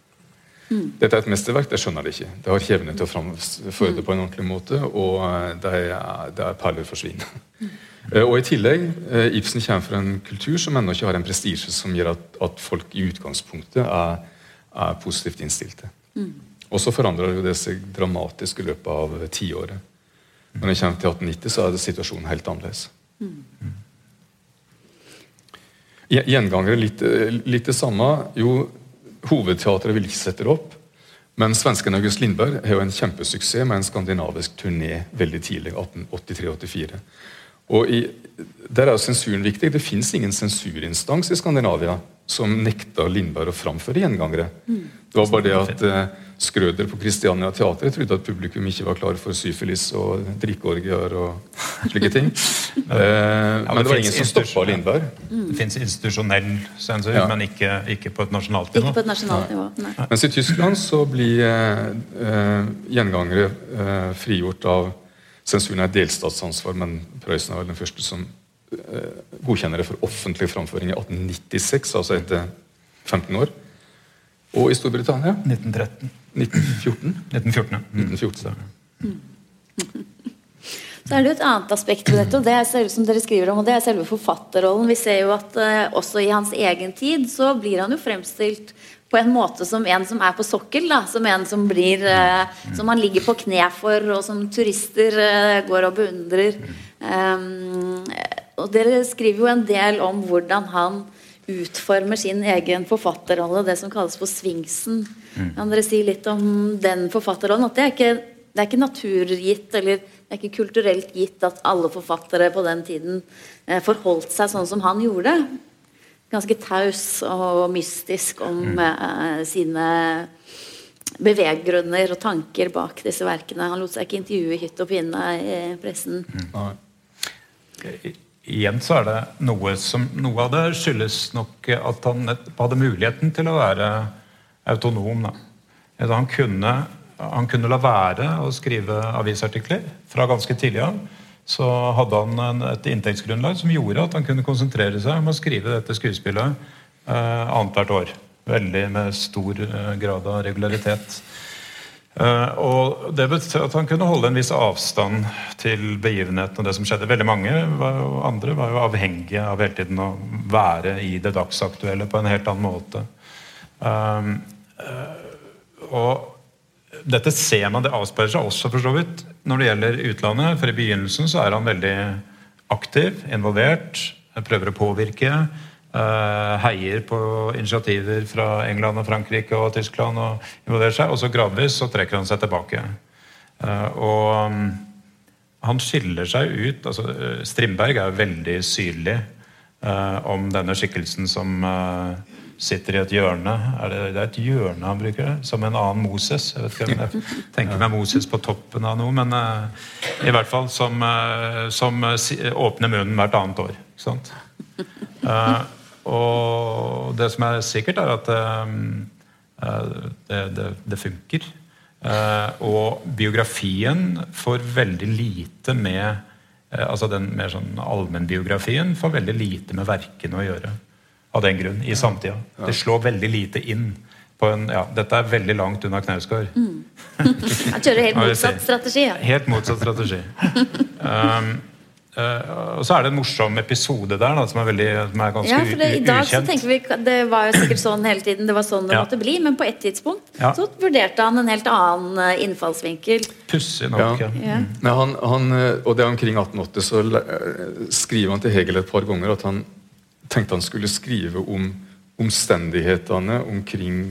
Dette er et mesterverk, det skjønner de ikke. Det har ikke evne til å framføre det på en ordentlig måte, og eh, det er, det er perler for svin. Mm. og i tillegg, eh, Ibsen kommer fra en kultur som ennå ikke har en prestisje som gjør at, at, folk i utgangspunktet er, er positivt innstilte. Mm. Og så forandrer det seg dramatisk i løpet av tiåret. Når jeg kommer til 1890, så er situasjonen helt annerledes. Mm. Gjengangere litt, litt det samme. Jo, Hovedteatret vil ikke sette det opp. Men svensken August Lindberg har jo en kjempesuksess med en skandinavisk turné veldig tidlig. 1883-84. Og i, Der er jo sensuren viktig. Det fins ingen sensurinstans i Skandinavia som nekta Lindberg å framføre gjengangere. Mm. Det var bare det at eh, Skrøder på Christiania Teater trodde at publikum ikke var klar for syfilis og drikkeorgier og slike ting. eh, ja, men, det var ingen som stoppa Lindberg. Mm. Det fins institusjonell sensur, ja. men ikke, ikke, på et nasjonalt nivå. Ikke på et nasjonalt nivå, nei. Mens i Tyskland så blir eh, eh, gjengangere eh, frigjort av sensuren er delstatsansvar, men Prøysen er vel den første som eh, godkjenner det for offentlig framføring i 1896, altså etter 15 år. Og i Storbritannia 1913. 1914. 1914, ja. 1914. Mm. Så er det jo et annet aspekt ved dette, og det er selve som dere skriver om, og det er selve forfatterrollen. Vi ser jo at uh, også i hans egen tid så blir han jo fremstilt på en måte som en som er på sokkel. Da, som en som blir eh, Som man ligger på kne for, og som turister eh, går og beundrer. Um, og dere skriver jo en del om hvordan han utformer sin egen forfatterrolle, det som kalles for Svingsen. Mm. Kan dere si litt om den forfatterrollen? At det er ikke, det er ikke naturgitt eller det er ikke kulturelt gitt at alle forfattere på den tiden eh, forholdt seg sånn som han gjorde. Ganske taus og mystisk om mm. eh, sine beveggrunner og tanker bak disse verkene. Han lot seg ikke intervjue i hytt og pinne i pressen. Mm igjen så er det noe som Noe av det skyldes nok at han hadde muligheten til å være autonom. Han, kunne, han kunne la være å skrive avisartikler fra ganske tidlig av. Så hadde han et inntektsgrunnlag som gjorde at han kunne konsentrere seg om å skrive dette skuespillet eh, annethvert år. Veldig med stor eh, grad av regularitet. Uh, og Det betød at han kunne holde en viss avstand til begivenheten og det som skjedde. Veldig mange var, andre var jo avhengige av hele tiden å være i det dagsaktuelle på en helt annen måte. Uh, uh, og dette ser man, det avspeiler seg også for så vidt når det gjelder utlandet. For i begynnelsen så er han veldig aktiv, involvert, prøver å påvirke. Uh, heier på initiativer fra England og Frankrike og Tyskland. Og involverer seg, og så gradvis så trekker han seg tilbake. Uh, og um, han skiller seg ut altså Strindberg er jo veldig syrlig uh, om denne skikkelsen som sitter i et hjørne. Er det, det, er et hjørne han bruker? Som en annen Moses? Jeg vet ikke om jeg tenker meg Moses på toppen av noe, men i hvert fall som, som åpner munnen hvert annet år. Ikke sant? Og det som er sikkert, er at um, det, det, det, funker. Uh, og biografien får veldig lite med uh, altså Den mer sånn allmennbiografien får veldig lite med verkene å gjøre. Av den grunn, i samtida. Det slår veldig lite inn. på En, ja, dette er veldig langt unna Knausgård. Mm. Han kjører helt motsatt strategi. Ja. Helt motsatt strategi. Um, Uh, og så er det en morsom episode der da, som er, veldig, som er ganske ja, for det, I dag så tenker vi, Det var jo sikkert sånn hele tiden, det var sånn det ja. måtte bli, men på et tidspunkt ja. så vurderte han en helt annen eh, innfallsvinkel. Pussig nok. Ja. ja. Mm. Han, han, eh, og det er omkring 1880 så skriver han til Hegel et par ganger at han tenkte han skulle skrive om omstendighetene omkring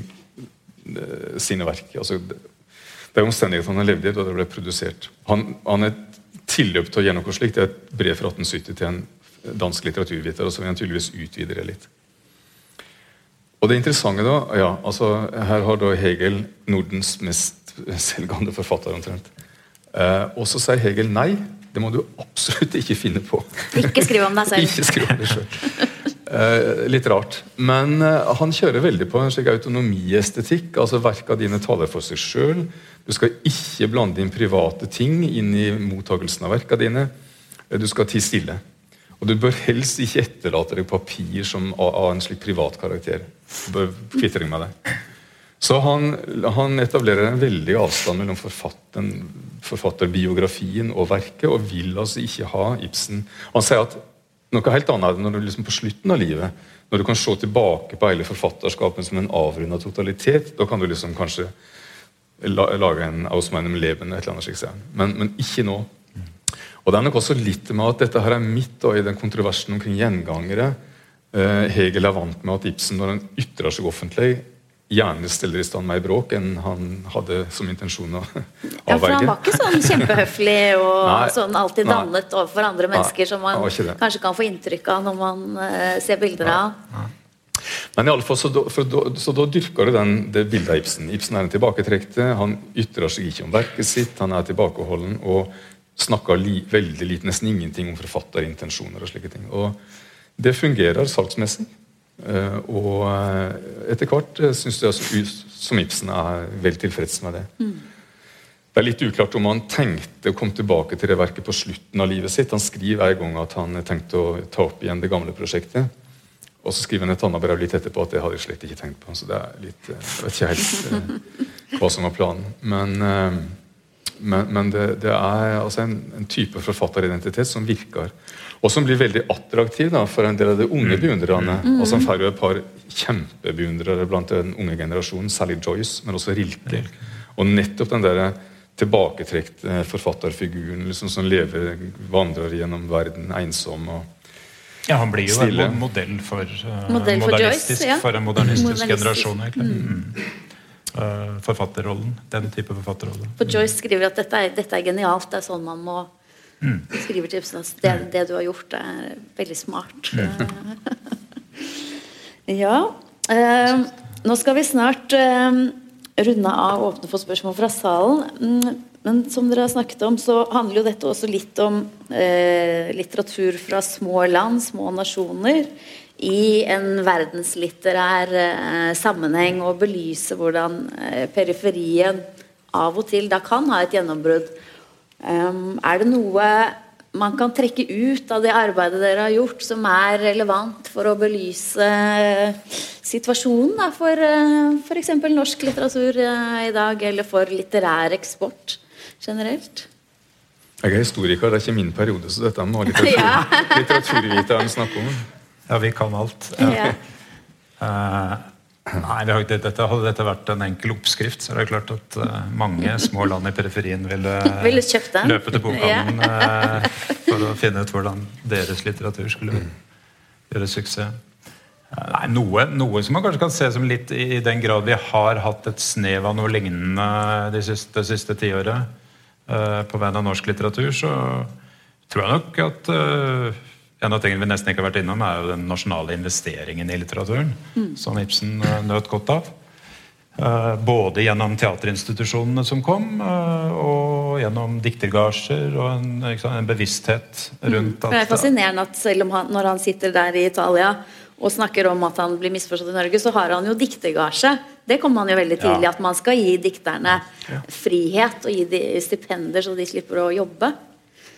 sine verk. Altså, det er omstendighetene han levde i da det ble produsert. Han, han er tilløp til å gjøre noe slikt. Det er et brev fra 1870 til en dansk litteraturviter. og så vil han tydeligvis utvide det litt. Og det interessante da, ja, altså Her har da Hegel Nordens mest selvgående forfatter, omtrent. Eh, og så sier Hegel nei. Det må du absolutt ikke finne på. Ikke skrive om deg selv. ikke skrive om deg selv. Eh, litt rart. Men eh, han kjører veldig på en slik autonomiestetikk. altså Verka dine taler for seg sjøl. Du skal ikke blande inn private ting inn i mottakelsen av verka dine. Du skal tie stille. Og du bør helst ikke etterlate deg papir som av, en slik privat karakter. Bør med det. Så han, han, etablerer en veldig avstand mellom forfatterbiografien og verket, og vil altså ikke ha Ibsen. Han sier at noe helt annet er det når du liksom på slutten av livet, når du kan se tilbake på hele forfatterskapet som en avrunda totalitet, da kan du liksom kanskje lage en Aus meinem Leben, et eller annet slikt. Men, men ikke nå. Og Det er nok også litt med at dette her er midt i den kontroversen omkring gjengangere. Eh, Hegel er vant med at Ibsen, når han ytrer seg offentlig, gjerne steller i stand mer bråk enn han hadde som intensjon å avverge. Ja, for han var ikke sånn kjempehøflig og nei, sånn alltid dannet nei, overfor andre mennesker, nei, som man kanskje kan få inntrykk av når man uh, ser bilder av. Men i alle fall, så, da, da, så da dyrker du den, det bildet av Ibsen. Ibsen er en tilbaketrekte, han ytrer seg ikke om verket sitt, han er tilbakeholden og snakker li, veldig lite, nesten ingenting om forfatterintensjoner og slike ting. Og det fungerer salgsmessig. Eh, og eh, etter hvert eh, syns jeg som Ibsen er vel tilfreds med det. Mm. Det er litt uklart om han tenkte å komme tilbake til det verket på slutten av livet sitt. Han skriver en gang at han tenkte å ta opp igjen det gamle prosjektet. Og så skriver han et annet brev litt etterpå at det hadde jeg slett ikke tenkt på. Så det er litt, Jeg vet ikke helt hva som var planen. Men, men, men det, det, er altså en, en type forfatteridentitet som virker og som blir veldig attraktiv da, for en del av de unge mm. beundrerne. Mm. Og som får et par kjempebeundrere blant den unge generasjonen, særlig Joyce, men også Rilke. Og nettopp den der tilbaketrekt forfatterfiguren liksom, som lever, vandrer gjennom verden ensom og ja, Han blir jo stille. en modell for, uh, modell for, Joyce, ja. for en modernistisk, modernistisk. generasjon. egentlig. Mm. Uh, forfatterrollen. Den type forfatterrolle. For Joyce skriver at dette er, dette er genialt. Det er sånn man må Mm. Skriver til at det, det, du har gjort, er veldig smart. Mm. ja. Eh, nå skal vi snart eh, runde av og åpne for spørsmål fra salen. Mm, men som dere har snakket om, så handler jo dette også litt om eh, litteratur fra små land, små nasjoner, i en verdenslitterær eh, sammenheng, og belyse hvordan eh, periferien av og til da kan ha et gjennombrudd er det noe man kan trekke ut av det arbeidet dere har gjort, som er relevant for å belyse situasjonen da, for eh, f.eks. norsk litteratur uh, i dag, eller for litterær eksport generelt? Jeg er historiker, det er ikke min periode, så dette må litteratur, ja. litteraturviteren snakke om. Ja, vi kan alt. Ja. Ja. Uh, Nei, det dette, Hadde dette vært en enkel oppskrift, så er det klart at uh, mange små land i periferien ville, ville løpe til bokhandelen uh, for å finne ut hvordan deres litteratur skulle gjøre suksess. Uh, nei, noe, noe, som man kanskje kan se som litt i den grad vi har hatt et snev av noe lignende det siste, siste tiåret på vegne av norsk litteratur, så tror jeg nok at en av tingene vi nesten ikke har vært innom, er jo den nasjonale investeringen i litteraturen. Mm. Som Ibsen uh, nøt godt av. Uh, både gjennom teaterinstitusjonene som kom, uh, og gjennom diktergasjer og en, sant, en bevissthet mm. rundt mm. at Det er fascinerende at selv om han, når han sitter der i Italia og snakker om at han blir misforstått i Norge, så har han jo diktergasje. Det kom han jo veldig tidlig, ja. at man skal gi dikterne ja. frihet og gi de stipender så de slipper å jobbe.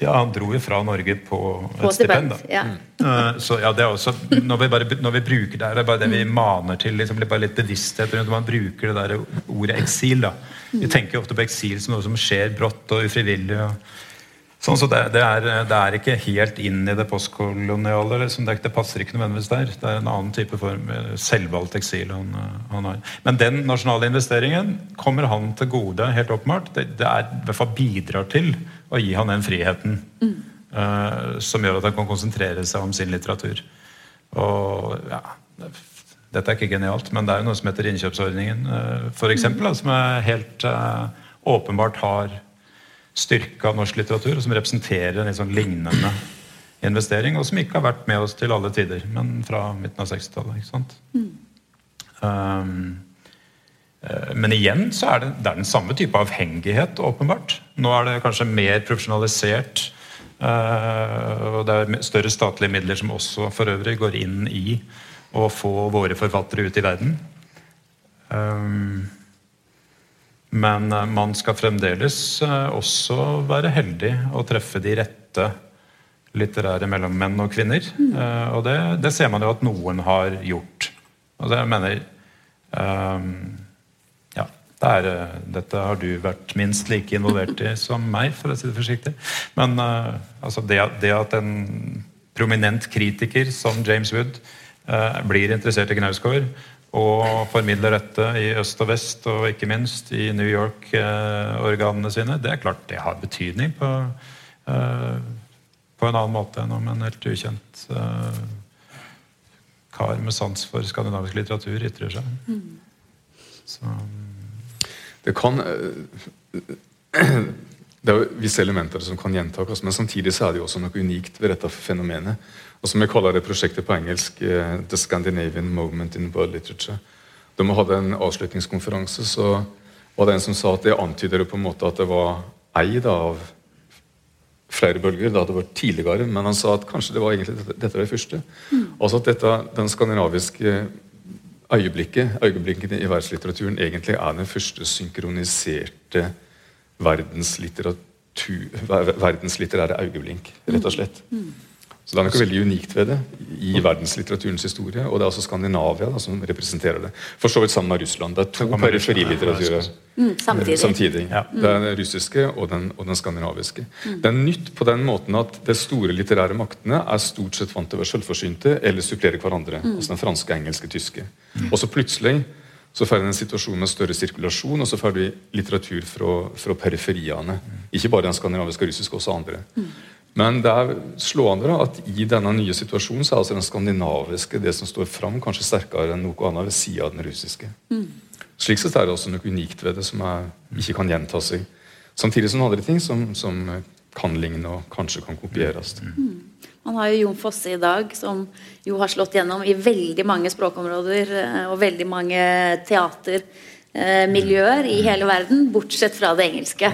Ja, han dro jo fra Norge på, på et stipend. Ja. Uh, så ja, det er også, når vi, bare, når vi bruker det, her, det er bare det vi mm. maner til. Liksom, bare litt bevissthet rundt man bruker det der ordet eksil. da. Vi tenker jo ofte på eksil som noe som skjer brått og ufrivillig. og Sånn, så det, det, er, det, er, ikke helt inn i det postkoloniale. Liksom. Det, det, passer ikke nødvendigvis der. Det er en annen type form, selvvalgt eksil han, han, har. Men den nasjonale investeringen kommer han til gode, helt åpenbart. Det, det er, i hvert fall bidrar til å gi han den friheten mm. uh, som gjør at han kan konsentrere seg om sin litteratur. Og ja, Dette er ikke genialt, men det er jo noe som heter innkjøpsordningen, uh, for eksempel, mm. som er helt uh, åpenbart har styrke av norsk litteratur, og som representerer en litt sånn lignende investering, og som ikke har vært med oss til alle tider, men fra midten av 60-tallet. Mm. Um, men igjen så er det, det er den samme type avhengighet, åpenbart. Nå er det kanskje mer profesjonalisert. Uh, og det er større statlige midler som også for øvrig går inn i å få våre forfattere ut i verden. Um, men eh, man skal fremdeles eh, også være heldig og treffe de rette litterære mellom menn og kvinner. Og det, det, ser man jo at noen har gjort. og jeg mener um, er, eh, dette har du vært minst like involvert i som meg, for å si det forsiktig. Men uh, altså det, det, at en prominent kritiker som James Wood uh, blir interessert i Knausgård og formidler dette i øst og vest, og ikke minst i New York-organene uh, sine, det er klart det har betydning på, på en annen måte enn om en helt ukjent kar med sans for skandinavisk litteratur ytrer seg. Mm. Så det kan eh, det er visse elementer som kan gjentakes, men samtidig er det jo også noe unikt ved dette fenomenet. Og som jeg kaller det prosjektet på engelsk eh, The Scandinavian Moment in World Literature. Da vi hadde en avslutningskonferanse, så var det en som sa at det antyder på en måte at det var eid av flere bølger. Det hadde vært tidligere, men han sa at kanskje det var egentlig dette, dette det første. Mm. Altså at dette, Den skandinaviske øyeblikket, øyeblikkene i verdenslitteraturen egentlig er den første synkroniserte verdenslitterære øyeblikk, rett og slett. Mm. Så Det er noe veldig unikt ved det i verdenslitteraturens historie. Og det er også Skandinavia da, som representerer det. For så vidt sammen med Russland. Det er to periferilitteraturer mm, samtidig. samtidig. Ja. Det er den russiske og den, og den skandinaviske. Mm. Det er nytt på den måten at de store litterære maktene er stort sett vant til å være selvforsynte eller supplere hverandre. Mm. Altså den franske, engelske, tyske. Og så plutselig så får vi en situasjon med større sirkulasjon, og så får vi litteratur fra, fra periferiene. Ikke bare den skandinaviske og russiske, også andre. Men det er slående at i denne nye situasjonen så er altså den skandinaviske det som står fram, kanskje sterkere enn noe annet ved siden av den russiske. Mm. Slik sett er det også noe unikt ved det som er, ikke kan gjenta seg. Samtidig som andre ting som, som kan ligne og kanskje kan kopieres. Mm. Man har jo Jon Fosse i dag, som jo har slått gjennom i veldig mange språkområder eh, og veldig mange teater miljøer i hele verden, bortsett fra det engelske.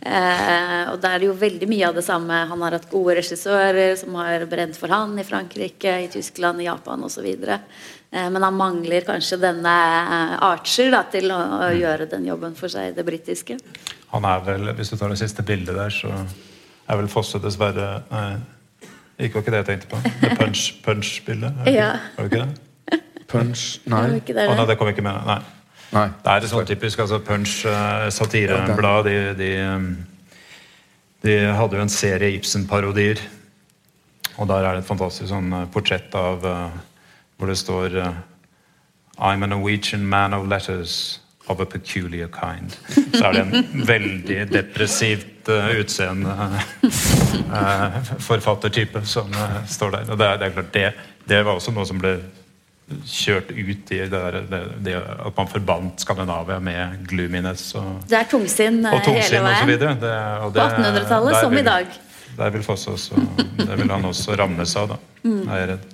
Eh, og det er jo veldig mye av det samme. Han har hatt gode regissører som har brent for han i Frankrike, i Tyskland, i Japan osv. Eh, men han mangler kanskje denne eh, Archer da, til å, å, gjøre den jobben for seg, det britiske. Han er vel, Hvis du tar det siste bildet der, så er vel Fosse dessverre Nei, ikke var ikke det jeg tenkte på. Det punch-bildet. Punch ja. Var det ikke det? Punch Nei. Det, det. Oh, nei, det kom ikke med. Nei. Nei. Det er sånn typisk altså Punch uh, satireblad. De, de, de, hadde jo en serie Ibsen-parodier. Og der er det et fantastisk sånn uh, portrett av uh, hvor det står I'm a Norwegian man of letters of a peculiar kind. Så er det en veldig depressivt uh, utseende uh, forfattertype som uh, står der. Og det, det er klart, det, det var også noe som ble kjørt ut i det, der, det, det at man forbandt Skandinavia med gloominess og Det er tungsinn, og tungsinn hele veien. Det, og På 1800-tallet som i dag. Der vil også, det vil han også rammes av, da, mm. er jeg redd.